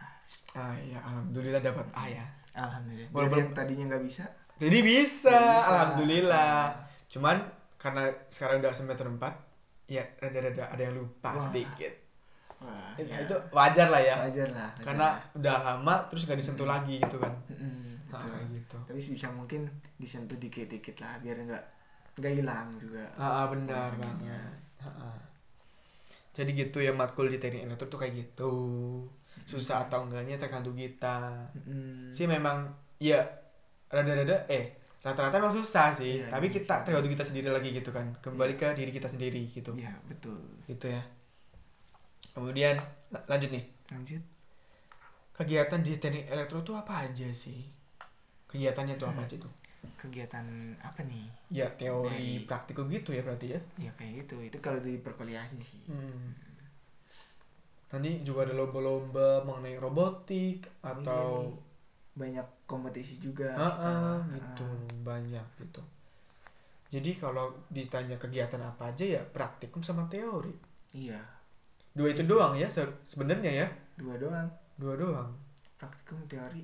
Ah iya, alhamdulillah dapat A ya. alhamdulillah Walaupun- yang tadinya nggak bisa Jadi bisa, bisa. alhamdulillah. Cuman karena sekarang udah semester 4, ya rada-rada ada yang lupa Wah. sedikit. Wah Ya, ya. itu wajar lah ya. wajar lah wajar Karena lah. udah lama terus nggak disentuh lagi gitu kan. Nah, betul. kayak gitu. tapi bisa mungkin disentuh dikit-dikit lah biar nggak nggak hilang juga Ah, ah, benar banget. Ah, ah. Jadi gitu ya matkul di teknik elektro tuh kayak gitu. Susah atau enggaknya tergantung kita. Mm-mm. Sih memang ya rada-rada eh rata-rata emang susah sih. Iya, Tapi emang kita tergantung kita sendiri lagi gitu kan. Kembali ke diri kita sendiri gitu. iya betul Gitu ya. Kemudian la- lanjut nih. lanjut Kegiatan di teknik elektro tuh apa aja sih? Kegiatannya tuh apa Hmm. aja tuh? kegiatan apa nih Ya teori Dari- praktikum gitu ya berarti ya. ya kayak gitu itu kalau di perkuliahan sih Hmm. Nanti juga ada lomba-lomba mengenai robotik atau banyak kompetisi juga Ah, kita. ah, Ah, gitu banyak gitu. Jadi kalau ditanya kegiatan apa aja ya praktikum sama teori. iya Dua itu doang ya se- sebenarnya ya. dua doang Dua doang. praktikum teori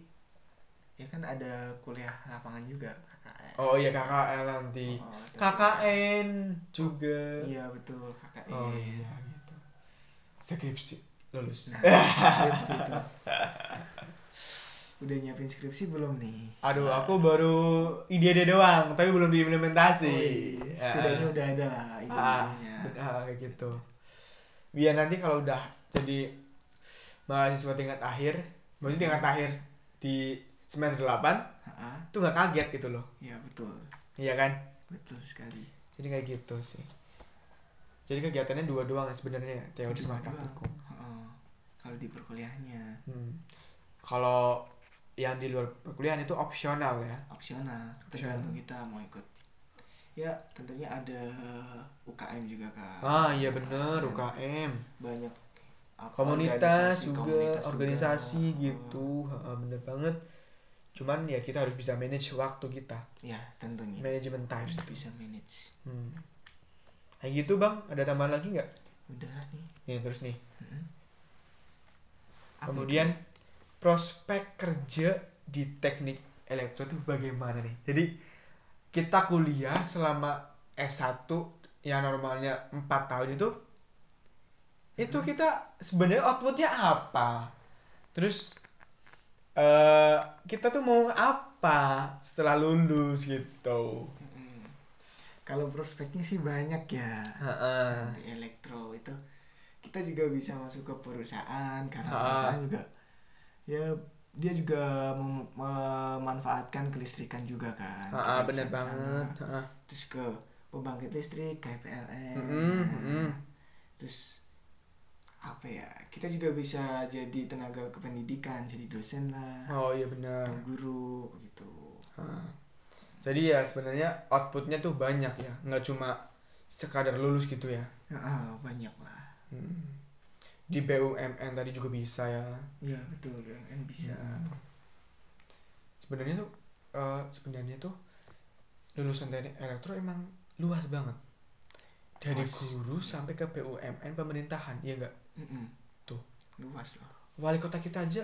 ya kan ada kuliah lapangan juga KKN Oh iya KKN nanti. Oh, ada KKN juga. iya betul KKN Oh iya gitu. Skripsi lulus. nah skripsi itu udah nyiapin skripsi belum nih Aduh, aku baru ide-ide doang, tapi belum diimplementasi. Oh, iya. setidaknya Ah. udah ada ah, ide-idenya ah, kayak gitu. Biar nanti kalau udah jadi mahasiswa tingkat akhir, maksudnya tingkat akhir di semester 8 Ah, tuh nggak kaget gitu loh. iya betul Iya kan? betul sekali Jadi kayak gitu sih. Jadi kegiatannya dua doang sebenarnya, teori sama praktikum. Kalau di perkuliahannya Hmm. Kalau yang di luar perkuliahan itu opsional ya. opsional tergantung kita mau ikut ya tentunya ada UKM juga kan Ah iya bener UKM. banyak apa, komunitas organisasi- juga komunitas organisasi juga. gitu. Ha, bener banget. Cuman ya kita harus bisa manage waktu kita. Ya tentunya. Manajemen time. Harus bisa manage. Hmm. kayak gitu bang. Ada tambahan lagi nggak? Udah nih. Nih terus nih. Apa kemudian prospek kerja di teknik elektro itu bagaimana nih? Jadi kita kuliah selama S1 yang normalnya 4 tahun itu itu kita sebenarnya outputnya apa? Terus eh kita tuh mau apa setelah lulus gitu? Kalau prospeknya sih banyak ya. Heeh. di elektro itu kita juga bisa masuk ke perusahaan karena Ha. perusahaan juga ya dia juga mem- memanfaatkan kelistrikan juga kan Heeh, Kita bener banget Heeh. terus ke pembangkit listrik kayak PLN Mm-mm, mm-mm. terus apa ya kita juga bisa jadi tenaga kependidikan jadi dosen lah oh iya benar guru gitu Heeh. jadi ya sebenarnya outputnya tuh banyak ya nggak cuma sekadar lulus gitu ya Ah, banyak lah Hmm. Di BUMN tadi juga bisa ya ya betul kan bisa Ya. sebenarnya tuh eh, sebenarnya tuh lulusan teknik elektro emang luas banget dari Luas. guru sampai ke BUMN pemerintahan ya enggak. Tuh. luas loh wali kota kita aja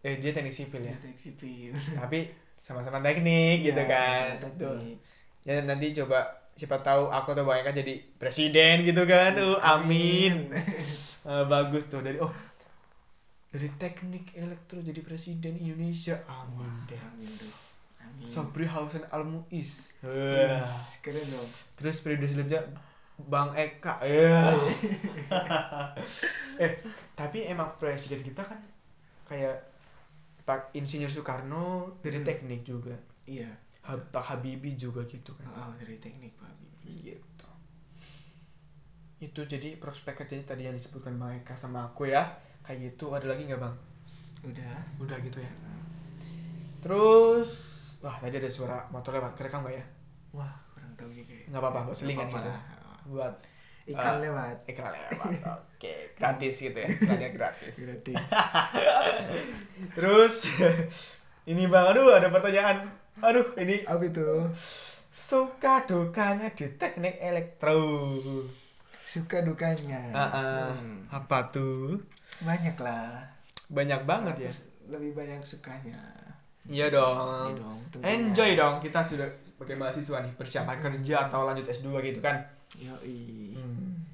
eh dia teknik sipil ya teknik sipil tapi sama-sama teknik gitu Ya, kan sama-sama Tuh. teknik. ya nanti coba siapa tahu aku atau Bang Eka jadi presiden gitu kan. Uh, amin. Eh, bagus tuh dari oh dari teknik elektro jadi presiden Indonesia. Amin deh. amin tuh amin. Sabri Hausen Al Muiz. Wah, keren dong. Terus periode selanjutnya Bang Eka. Ya eh tapi emang presiden kita kan kayak Pak Insinyur Soekarno dari Hmm. teknik juga. Iya Pak Habibie juga gitu kan. Ah, dari teknik pak gitu. Itu jadi prospek kerjanya tadi yang disebutkan Bang Eka sama aku ya. Kayak gitu. Ada lagi nggak bang? Udah. Udah gitu ya. Terus wah tadi ada suara motor lewat kerekam nggak ya? Wah kurang tahu juga ya. nggak apa-apa buat selingan gitu. apa-apa. buat iklan Ah. lewat. iklan lewat. Oke. Gratis gitu ya. Iklannya gratis. Gratis. Terus ini bang. Aduh ada pertanyaan aduh ini apa itu? suka dukanya di teknik elektro. Suka dukanya. Ah, ah. Hmm, apa tuh? Banyak lah banyak banget ya? Lebih banyak sukanya. Iya Iya dong dong tentunya. enjoy dong. Kita sudah sebagai mahasiswa nih persiapan kerja atau lanjut S2 gitu kan? Yoi. Hmm.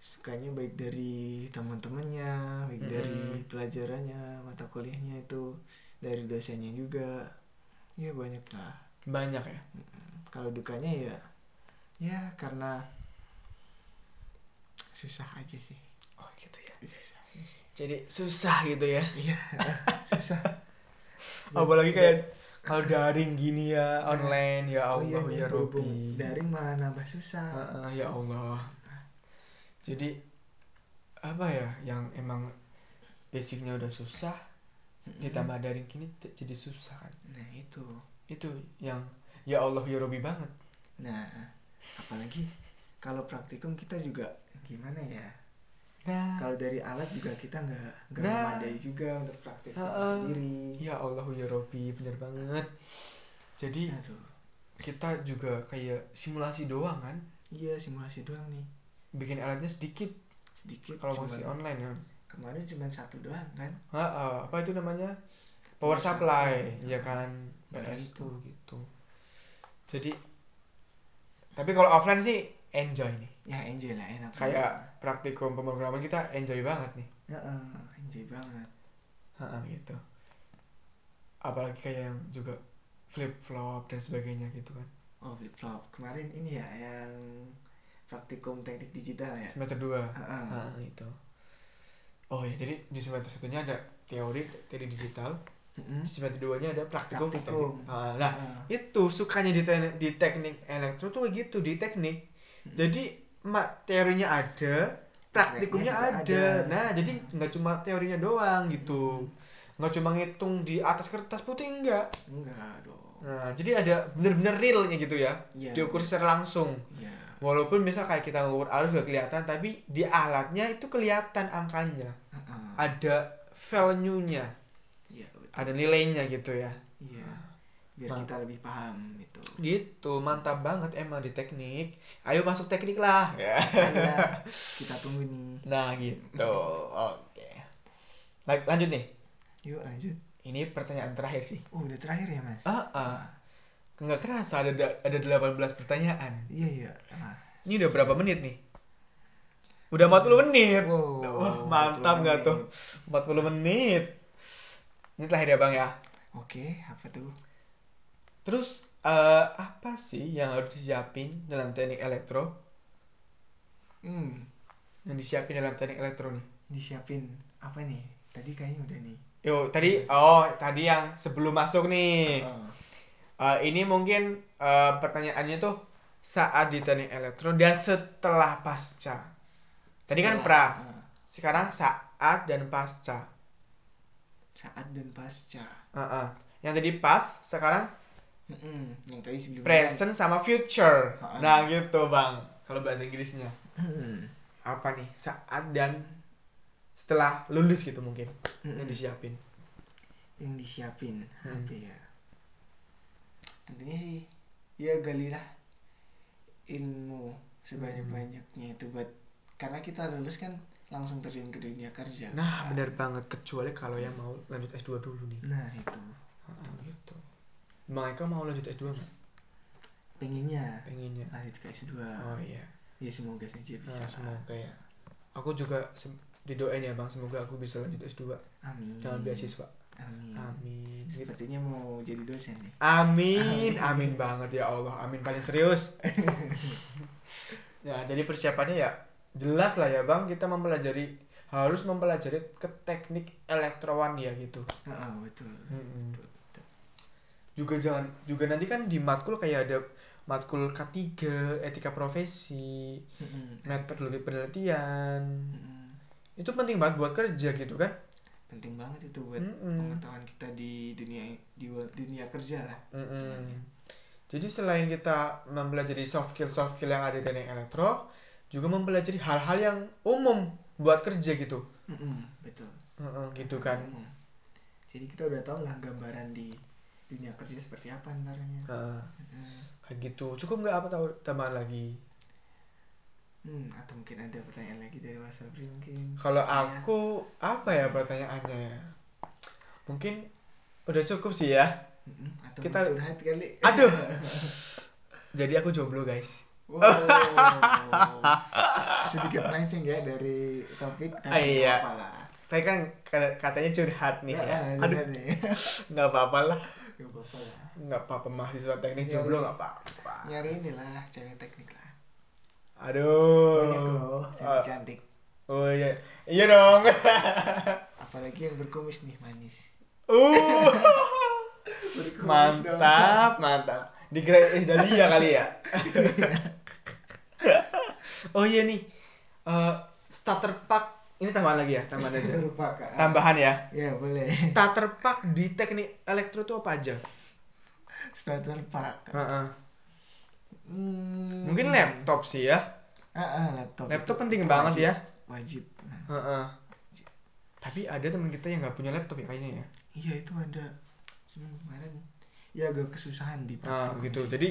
sukanya baik dari teman-temannya baik Mm-mm. dari pelajarannya mata kuliahnya itu dari dosennya juga ya banyak lah banyak ya? Kalau dukanya ya ya karena susah aja sih. Oh gitu ya? Susah aja sih. jadi susah gitu ya? Iya susah. Apalagi kayak kalau daring gini ya online ya oh Allah iya ya Robi daring malah nambah susah. Heeh, ya Allah. Jadi apa ya yang emang basicnya udah susah ditambah daring gini t- jadi susah kan? Nah itu. Itu yang ya Allah ya Robi banget. Nah apalagi kalau praktikum kita juga gimana ya? Nah. Kalau dari alat juga kita nggak nggak Nah. memadai juga untuk praktikum Heeh. sendiri. Ya Allah ya Robi bener banget. Jadi aduh. kita juga kayak simulasi doang kan? Iya simulasi doang nih. Bikin alatnya sedikit. Sedikit kalau masih online kan kemarin cuma satu doang kan? Ha, ah, apa itu namanya? Power Power supply. supply. ya kan? Nah, PS itu. tuh gitu. Jadi tapi kalau offline sih enjoy nih. Ya enjoy lah enak kayak praktikum pemrograman kita enjoy banget nih. Ya, enjoy banget. Ha, gitu. Apalagi kayak yang juga flip flop dan sebagainya gitu kan. Oh flip flop kemarin ini ya yang praktikum teknik digital ya? Semester 2 Heeh. Ah, gitu oh ya jadi di semester satunya ada teori teori digital Mm-mm. di semester 2 nya ada praktikum, Praktikum. Ah, nah Heeh. itu sukanya di teknik, di teknik elektro tuh gitu di teknik jadi mak teorinya ada praktikumnya ada. ada. nah jadi nggak cuma teorinya doang gitu nggak cuma ngitung di atas kertas putih enggak enggak dong nah jadi ada bener-bener realnya gitu ya Iya. diukur secara langsung ya walaupun misal kayak kita ngukur arus gak kelihatan tapi di alatnya itu kelihatan angkanya Heeh. ada value-nya Iya, betul. ada nilainya gitu ya Iya. Biar Mantap. kita lebih paham gitu. gitu mantap banget emang di teknik ayo masuk teknik lah ya kita tunggu nih. nah gitu oke Baik, lanjut nih Yuk lanjut. ini pertanyaan terakhir sih Oh, udah terakhir ya, Mas? ah ah. Nggak kerasa ada ada 18 pertanyaan Iya, iya. Ah. ini udah berapa menit nih udah 40 menit Wow, Wah, mantap 40 nggak tuh menit. 40 menit ini terakhir ya bang ya Oke, apa tuh? terus eh, apa sih yang harus disiapin dalam teknik elektro Hmm, yang disiapin dalam teknik elektro nih disiapin apa nih? Tadi kayaknya udah nih. Yo, tadi oh tadi yang sebelum masuk nih. Oh. Eh, ini mungkin eh, pertanyaannya tuh saat di teknik elektro dan setelah pasca. Tadi kan Setelah, pra, ah, sekarang saat dan pasca. saat dan pasca. Heeh. Yang tadi pas, sekarang Yang tadi sebelumnya. present sama future. Nah, gitu, Bang. Kalau bahasa Inggrisnya. Hmm. Apa nih? Saat dan setelah lulus gitu mungkin yang disiapin. Yang disiapin Hmm. apa ya? Tentunya sih ya galilah ilmu sebanyak-banyaknya itu buat karena kita lulus kan langsung terjun ke dunia kerja. Nah, benar banget kecuali kalau yang mau lanjut S2 dulu nih. Nah, itu. Heeh, gitu. Bang Eka mau lanjut S2 nggak? Pengennya Pengennya. lanjut ke S2. Oh iya. Ya semoga saja bisa. Nah, semoga ya. Aku juga didoain ya Bang, semoga aku bisa lanjut S2 Amin. dengan beasiswa. Amin. Amin. Sepertinya mau jadi dosen nih. Amin, amin banget ya Allah. Amin paling serius. ya, jadi persiapannya ya jelas lah ya Bang, kita mempelajari harus mempelajari ke teknik elektrowan ya gitu. Heeh, betul. Mm-mm. Betul, betul. Juga jangan juga nanti kan di matkul kayak ada matkul K3, etika profesi, Mm-mm. metodologi penelitian. Itu penting banget buat kerja gitu kan? Penting banget itu buat Mm-mm. pengetahuan kita di dunia di dunia kerja lah. Mm-mm. Jadi selain kita mempelajari soft skill soft skill yang ada di teknik elektro, juga mempelajari hal-hal yang umum buat kerja gitu. Mm-mm, betul. Heeh, gitu kan. Umum. Jadi kita udah tahu lah gambaran di dunia kerja seperti apa antaranya. Heeh, Mm-mm. kayak gitu. Cukup nggak apa tahu tambahan lagi? Hmm, atau mungkin ada pertanyaan lagi dari Mas Sabri mungkin. Kalau Saya- aku apa ya pertanyaannya ya? Mungkin udah cukup sih ya. Mm-mm, atau kita- curhat kali. Aduh. Jadi aku jomblo guys. Wow. Sedikit melenceng ya dari topik Ah, iya. Tadi kan kata- katanya curhat nih ya. Ah, Aduh, curhat nih. nggak apa-apa lah. Gak apa-apa lah. Apa-apa mahasiswa teknik Iya, jomblo iya. nggak apa-apa. Nyari inilah cewek teknik lah. Aduh. Banyak loh, Ah, cewek cantik. Oh iya, iya dong. Apalagi yang berkumis nih manis. uh, dong. mantap, mantap. Di Grey eh, Dahlia kali ya. oh iya nih, Eh, starter pack ini tambahan lagi ya, tambahan aja. Kak. Tambahan ya. Ya boleh. Starter pack di teknik elektro itu apa aja? Starter pack. Heeh. Hmm. Mungkin laptop sih ya. Ah, ah, laptop. Laptop penting wajib. banget ya. Wajib. Nah, Heeh. Tapi ada teman kita yang nggak punya laptop ya kayaknya ya. iya itu ada. Seminggu kemarin. Ya agak kesusahan di praktek gitu. sih. Jadi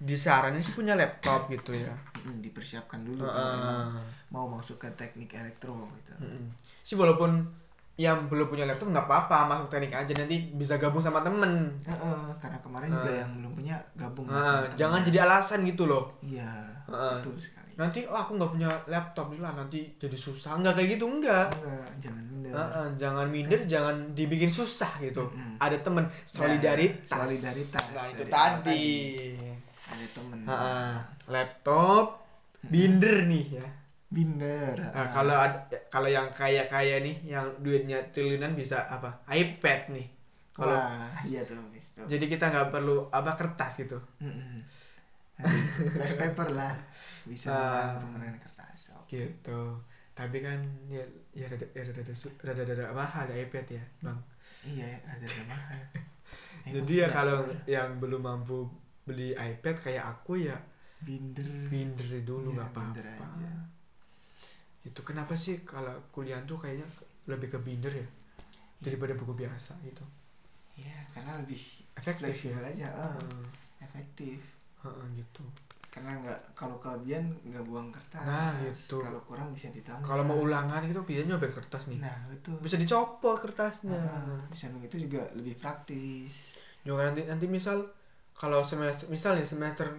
disaranin sih punya laptop gitu ya. Dipersiapkan dulu kalau emang Heeh. mau masuk ke teknik elektro gitu. Mm-mm. Sih walaupun yang belum punya laptop nggak apa-apa masuk teknik aja nanti bisa gabung sama temen. Heeh, karena kemarin juga Ah. yang belum punya gabung. Nah, sama jangan jadi alasan gitu loh. Iya, betul sekali. Nanti oh aku nggak punya laptop nih lah nanti jadi susah nggak kayak gitu enggak. Enggak, jangan minder. Heeh, jangan minder, jangan dibikin susah gitu. Mm-mm. Ada temen solidaritas. solidaritas Nah itu awal tadi. Ada temen. Heeh. laptop, binder nih ya. Binder. Nah, kalau ada kalau yang kaya kaya nih, yang duitnya triliunan bisa apa? iPad nih. Kalau iya tuh, Miss. Tuh. jadi kita nggak perlu apa kertas gitu. Mm-mm. Flash paper lah. Bisa Ah. penggunaan kertas. Oke. gitu tapi kan ya ya rada ya rada rada, rada, rada mahal ya iPad ya bang Iya, ada ada mahal. Jadi ya kalau yang belum mampu beli iPad kayak aku ya binder binder dulu Iya, nggak binder apa-apa. Itu kenapa sih kalau kuliah tuh kayaknya lebih ke binder ya? Daripada buku biasa gitu. Ya karena lebih efektif ya? aja ah, Heeh, efektif. Heeh, gitu. Karena nggak kalau kelebihan nggak buang kertas. Nah, gitu. kalau kurang bisa ditambah. Kalau mau ulangan itu biasanya nyobek kertas nih. Nah itu bisa dicopot kertasnya. Ah, di samping itu juga lebih praktis. Juga nanti nanti misal kalau semester misal nih semester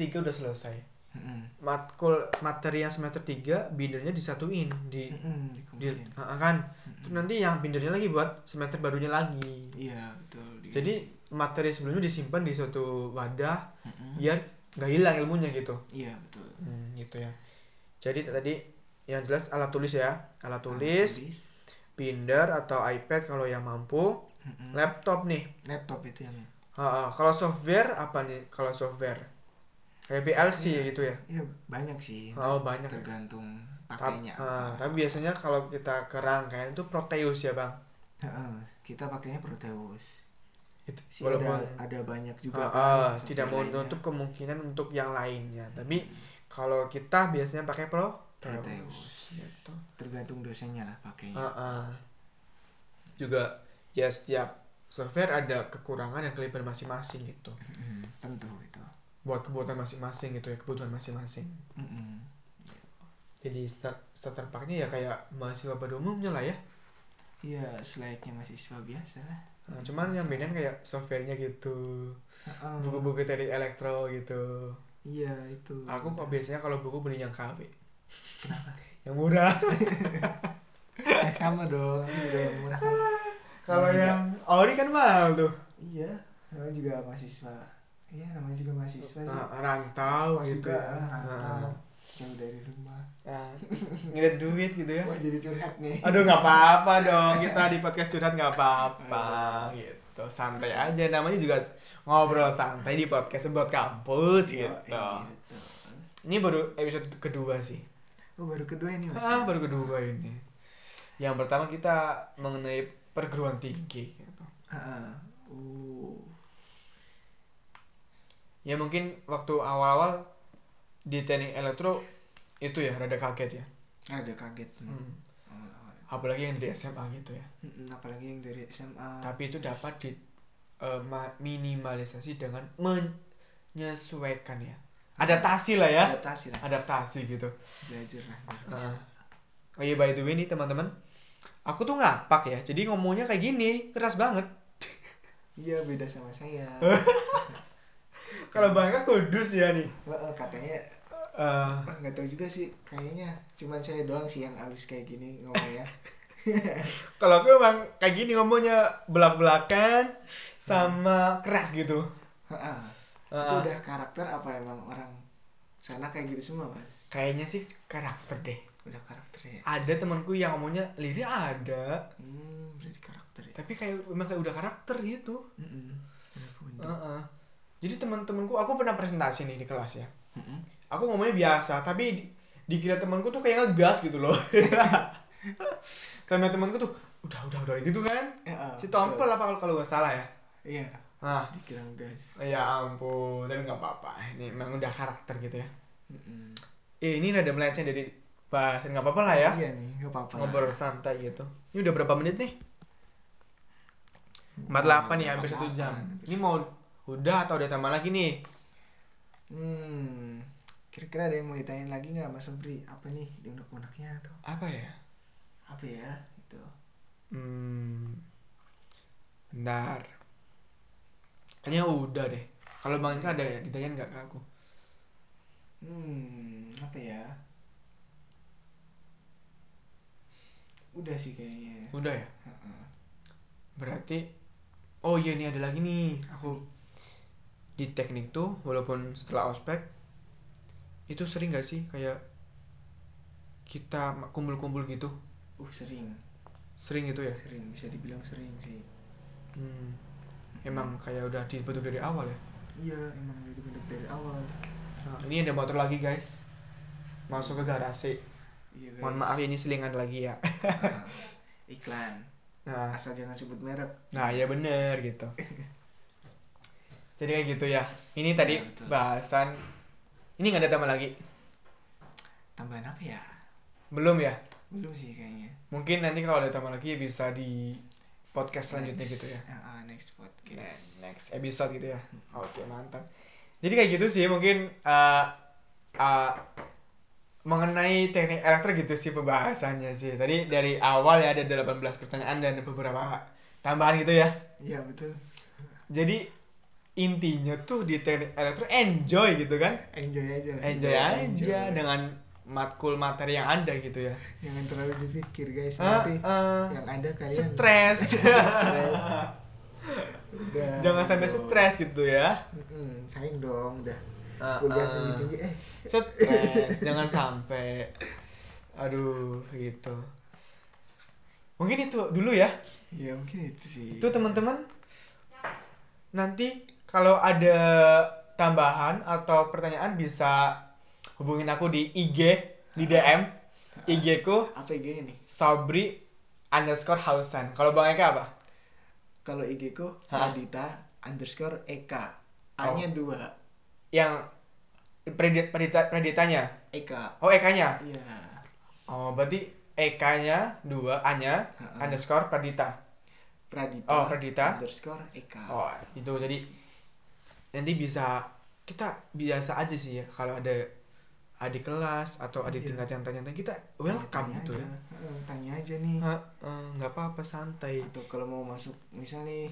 tiga udah selesai Mm-mm. matkul materi yang semester 3 bindernya disatuin di Mm-mm, di kan. Terus nanti yang bindernya lagi buat semester barunya lagi. Iya betul di- jadi materi sebelumnya disimpan di suatu wadah Mm-mm. biar nggak hilang ilmunya gitu. Iya betul. Hmm, gitu ya. Jadi tadi yang jelas alat tulis ya. Alat tulis binder atau iPad kalau yang mampu. Mm-mm. laptop nih. Laptop itu yang ha. kalau software apa nih? Kalau software kayak PLC gitu ya? ya banyak sih. Oh banyak. Ya. tergantung pakainya. ah, apa. tapi biasanya kalau kita ke rangkaian itu Proteus ya bang? Heeh, kita pakainya Proteus. Itu sih walaupun ada ada banyak juga ah, kan, tidak software lainnya. menutup kemungkinan untuk yang lainnya. Tapi kalau kita biasanya pakai Proteus. Proteus. gitu. Tergantung dosennya lah pakainya. Ah, ah. juga ya setiap software ada kekurangan dan kelebihan masing-masing gitu. Mm-mm, tentu itu buat kebutuhan masing-masing gitu ya kebutuhan masing-masing. Mm-mm. jadi start starter packnya ya kayak mahasiswa pada umumnya lah ya. Iya selayaknya mahasiswa biasa lah. Nah, cuman yang beda kayak softwarenya gitu Heeh. buku-buku dari elektro gitu. Iya itu. Aku kok biasanya kalau buku beli yang KW kenapa? Yang murah. Eh, sama dong juga yang murah. Kan kalau yang ori kan mahal tuh. Iya namanya juga mahasiswa iya namanya juga mahasiswa sih. Nah, rantau Kos gitu juga ya. ah, rantau. Nah, jauh dari rumah. Nah, ngeliat duit gitu ya. Wah jadi curhat nih. Aduh nggak apa-apa dong. Kita di podcast curhat nggak apa-apa gitu. Santai aja. Namanya juga ngobrol santai di podcast buat kampus gitu. iya, betul. ini baru episode kedua sih. Oh baru kedua ini mas? Ah baru kedua ini. Yang pertama kita mengenai perguruan tinggi gitu. Ah, uh ya mungkin waktu awal-awal di teknik elektro itu ya rada kaget ya. Ada kaget Hmm. awal-awal. apalagi yang dari SMA gitu ya. Apalagi yang dari SMA tapi itu dapat di eh, ma- minimalisasi dengan menyesuaikan ya. Adaptasi lah ya. Adaptasi lah. Adaptasi gitu. Belajar lah. Heeh. oh iya by the way nih teman-teman. Aku tuh ngapak ya jadi ngomongnya kayak gini keras banget. Iya beda sama saya kalau bangga kudus ya nih. Katanya Eh, nggak tahu juga sih kayaknya cuman saya doang sih yang halus kayak gini ngomongnya. Kalau aku emang kayak gini ngomongnya belak-belakan sama keras gitu. Heeh. itu udah karakter apa emang orang sana kayak gitu semua mas? Kayaknya sih karakter deh. Udah karakter ya? Ada temanku yang ngomongnya lirik ada. Hmm berarti karakter ya? Tapi kayak emang kayak udah karakter gitu. Mm-mm. Udah punya. Heeh. Jadi teman-temanku aku pernah presentasi nih di kelas ya. Aku ngomongnya biasa tapi di, dikira temanku tuh kayak ngegas gitu loh. Sama temanku tuh udah udah udah gitu kan. Heeh, si tompel apa kalau kalau nggak salah ya? Iya. Nah dikira gas ya ampun tapi nggak apa-apa. Ini memang udah karakter gitu ya. Eh, ini rada melenceng dari bahasan nggak apa-apa lah ya. Iya nih nggak apa-apa ngobrol santai gitu. Ini udah berapa menit nih? 48 nih hampir satu 48. jam. Ini mau udah atau udah tambah lagi nih? Hmm kira-kira ada yang mau ditanyain lagi nggak mas Sobri? Apa nih di unek-uneknya atau? Apa ya? Apa ya gitu. Hmm bentar. Kayaknya udah deh. Kalau bang ada ya ditanyain nggak ke aku? Hmm apa ya? Udah sih kayaknya. Udah ya? Heeh. berarti oh iya nih ada lagi nih. Aku di teknik tuh walaupun setelah ospek itu sering gak sih kayak kita kumpul-kumpul gitu? Uh sering. Sering gitu ya? Sering bisa dibilang sering sih. Hmm. emang kayak udah dibentuk dari awal ya? Iya emang udah dibentuk dari awal. Nah, ini ada motor lagi guys. Masuk ke garasi. Iya guys. mohon maaf ini selingan lagi ya. Nah, iklan. Nah. Asal jangan sebut merek. Nah ya bener gitu jadi kayak gitu ya ini tadi betul. bahasan Ini nggak ada tambah lagi? tambahan apa ya Belum ya? belum sih kayaknya Mungkin nanti kalau ada tambah lagi bisa di podcast selanjutnya Next- gitu ya. ah, next podcast Next, next episode gitu ya. Oke, mantap. Jadi kayak gitu sih mungkin uh, uh, mengenai teknik elektro gitu sih pembahasannya sih. Tadi dari awal ya ada 18 pertanyaan dan beberapa tambahan gitu ya. iya betul Jadi intinya tuh di teknik elektro enjoy gitu kan. enjoy aja lah. Enjoy aja Enjoy. dengan matkul materi yang ada gitu ya. jangan terlalu dipikir guys Ah, nanti ah, yang ada kalian stres. Jangan sampai stres gitu ya. Mm-mm, sayang dong udah Ah, kuliah ah. tinggi tinggi eh stres jangan sampai aduh gitu mungkin itu dulu ya ya mungkin itu sih itu teman-teman nanti kalau ada tambahan atau pertanyaan bisa hubungin aku di IG di DM IG ku apa IG nya nih Sabri underscore Hausan. Kalau Bang Eka apa? Kalau IG ku Hah? Adita underscore Eka. A nya dua. Yang predit predita preditanya? Eka. Oh Eka-nya? Iya. Oh berarti Eka-nya dua A-nya Ha-ha. underscore Pradita. Pradita Oh, Pradita. underscore Eka. Oh, itu jadi nanti bisa kita biasa aja sih ya kalau ada adik kelas atau adik Iya. tingkat yang tanya-tanya kita welcome Tanya gitu aja. ya. Tanya aja nih nggak apa-apa santai. atau kalau mau masuk misal nih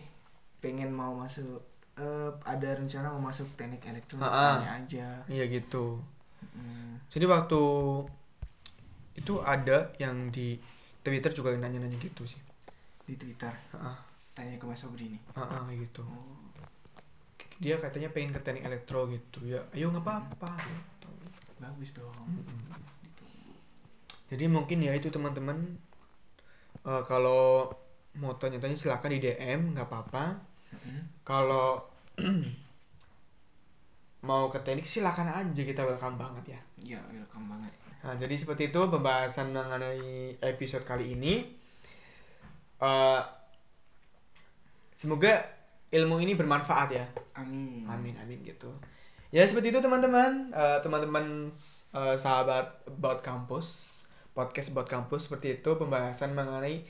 pengen mau masuk eh, ada rencana mau masuk teknik elektro Ha-ha. tanya aja Iya gitu. Hmm, Jadi waktu itu ada yang di Twitter juga nanya-nanya gitu sih. di Twitter Ha, tanya ke Mas Sobri nih ha, ha, gitu. oh, Dia katanya pengen ke teknik elektro gitu ya. Ayo nggak apa-apa. Gitu. bagus dong. Ditunggu. Jadi mungkin ya itu teman-teman Eh, kalau mau tanya-tanya silakan di DM nggak apa-apa. Mm-mm. Kalau mau ke teknik silakan aja kita welcome banget ya. ya welcome banget Nah, jadi seperti itu pembahasan mengenai episode kali ini. Eh, semoga ilmu ini bermanfaat ya. amin Amin amin gitu. Ya seperti itu teman-teman, Eh, teman-teman eh, sahabat About Campus, podcast About Campus seperti itu pembahasan mengenai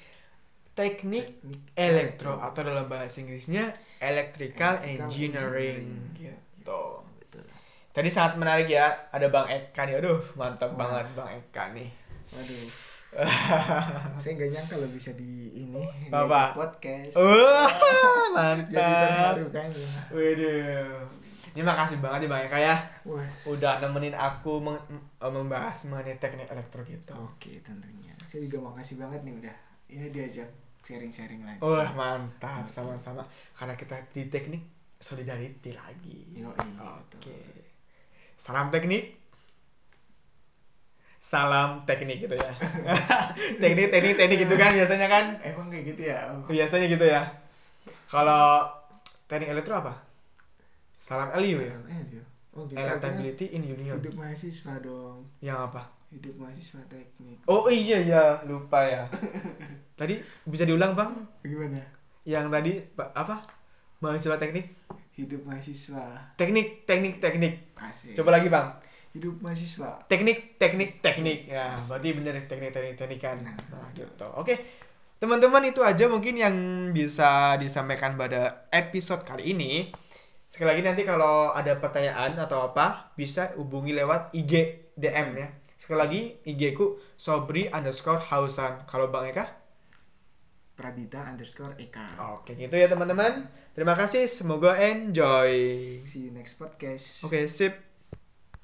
teknik teknik elektro atau dalam bahasa Inggrisnya electrical, Electrical engineering, engineering. gitu. betul Tadi sangat menarik ya, ada Bang Eka nih. Aduh, mantap Wah. banget Bang Eka nih. waduh saya nggak nyangka lo bisa di ini Apa? diajak podcast jadi mantap. terharu kan Waduh. Ini makasih banget ya Bang Eka ya. wah Udah nemenin aku meng- eh, membahas mengenai teknik elektro gitu. oke tentunya saya juga makasih banget nih udah ya diajak sharing-sharing lagi Wah, mantap sama-sama. Karena kita di teknik solidarity lagi. Oke. Salam teknik. Salam teknik gitu ya. teknik, teknik, teknik gitu kan biasanya kan. emang kayak gitu ya Biasanya gitu ya. Kalau teknik elektro apa? Salam LU ya. oh kita kan Electability in Union. hidup mahasiswa dong Yang apa? hidup mahasiswa teknik Oh iya ya, lupa ya. Tadi bisa diulang bang? gimana Yang tadi apa? Mahasiswa teknik? hidup mahasiswa Teknik, teknik, teknik. asik Coba lagi bang. Hidup mahasiswa Teknik, teknik, teknik. Ya, berarti bener teknik, teknik, teknik kan. Nah, gitu. Oke. Teman-teman itu aja mungkin yang bisa disampaikan pada episode kali ini. Sekali lagi nanti kalau ada pertanyaan atau apa bisa hubungi lewat IG DM ya. Sekali lagi IG ku sobri underscore hausan. Kalau Bang Eka? Pradita underscore Eka Oke gitu ya teman-teman. Terima kasih. Semoga enjoy. see you next podcast Oke sip.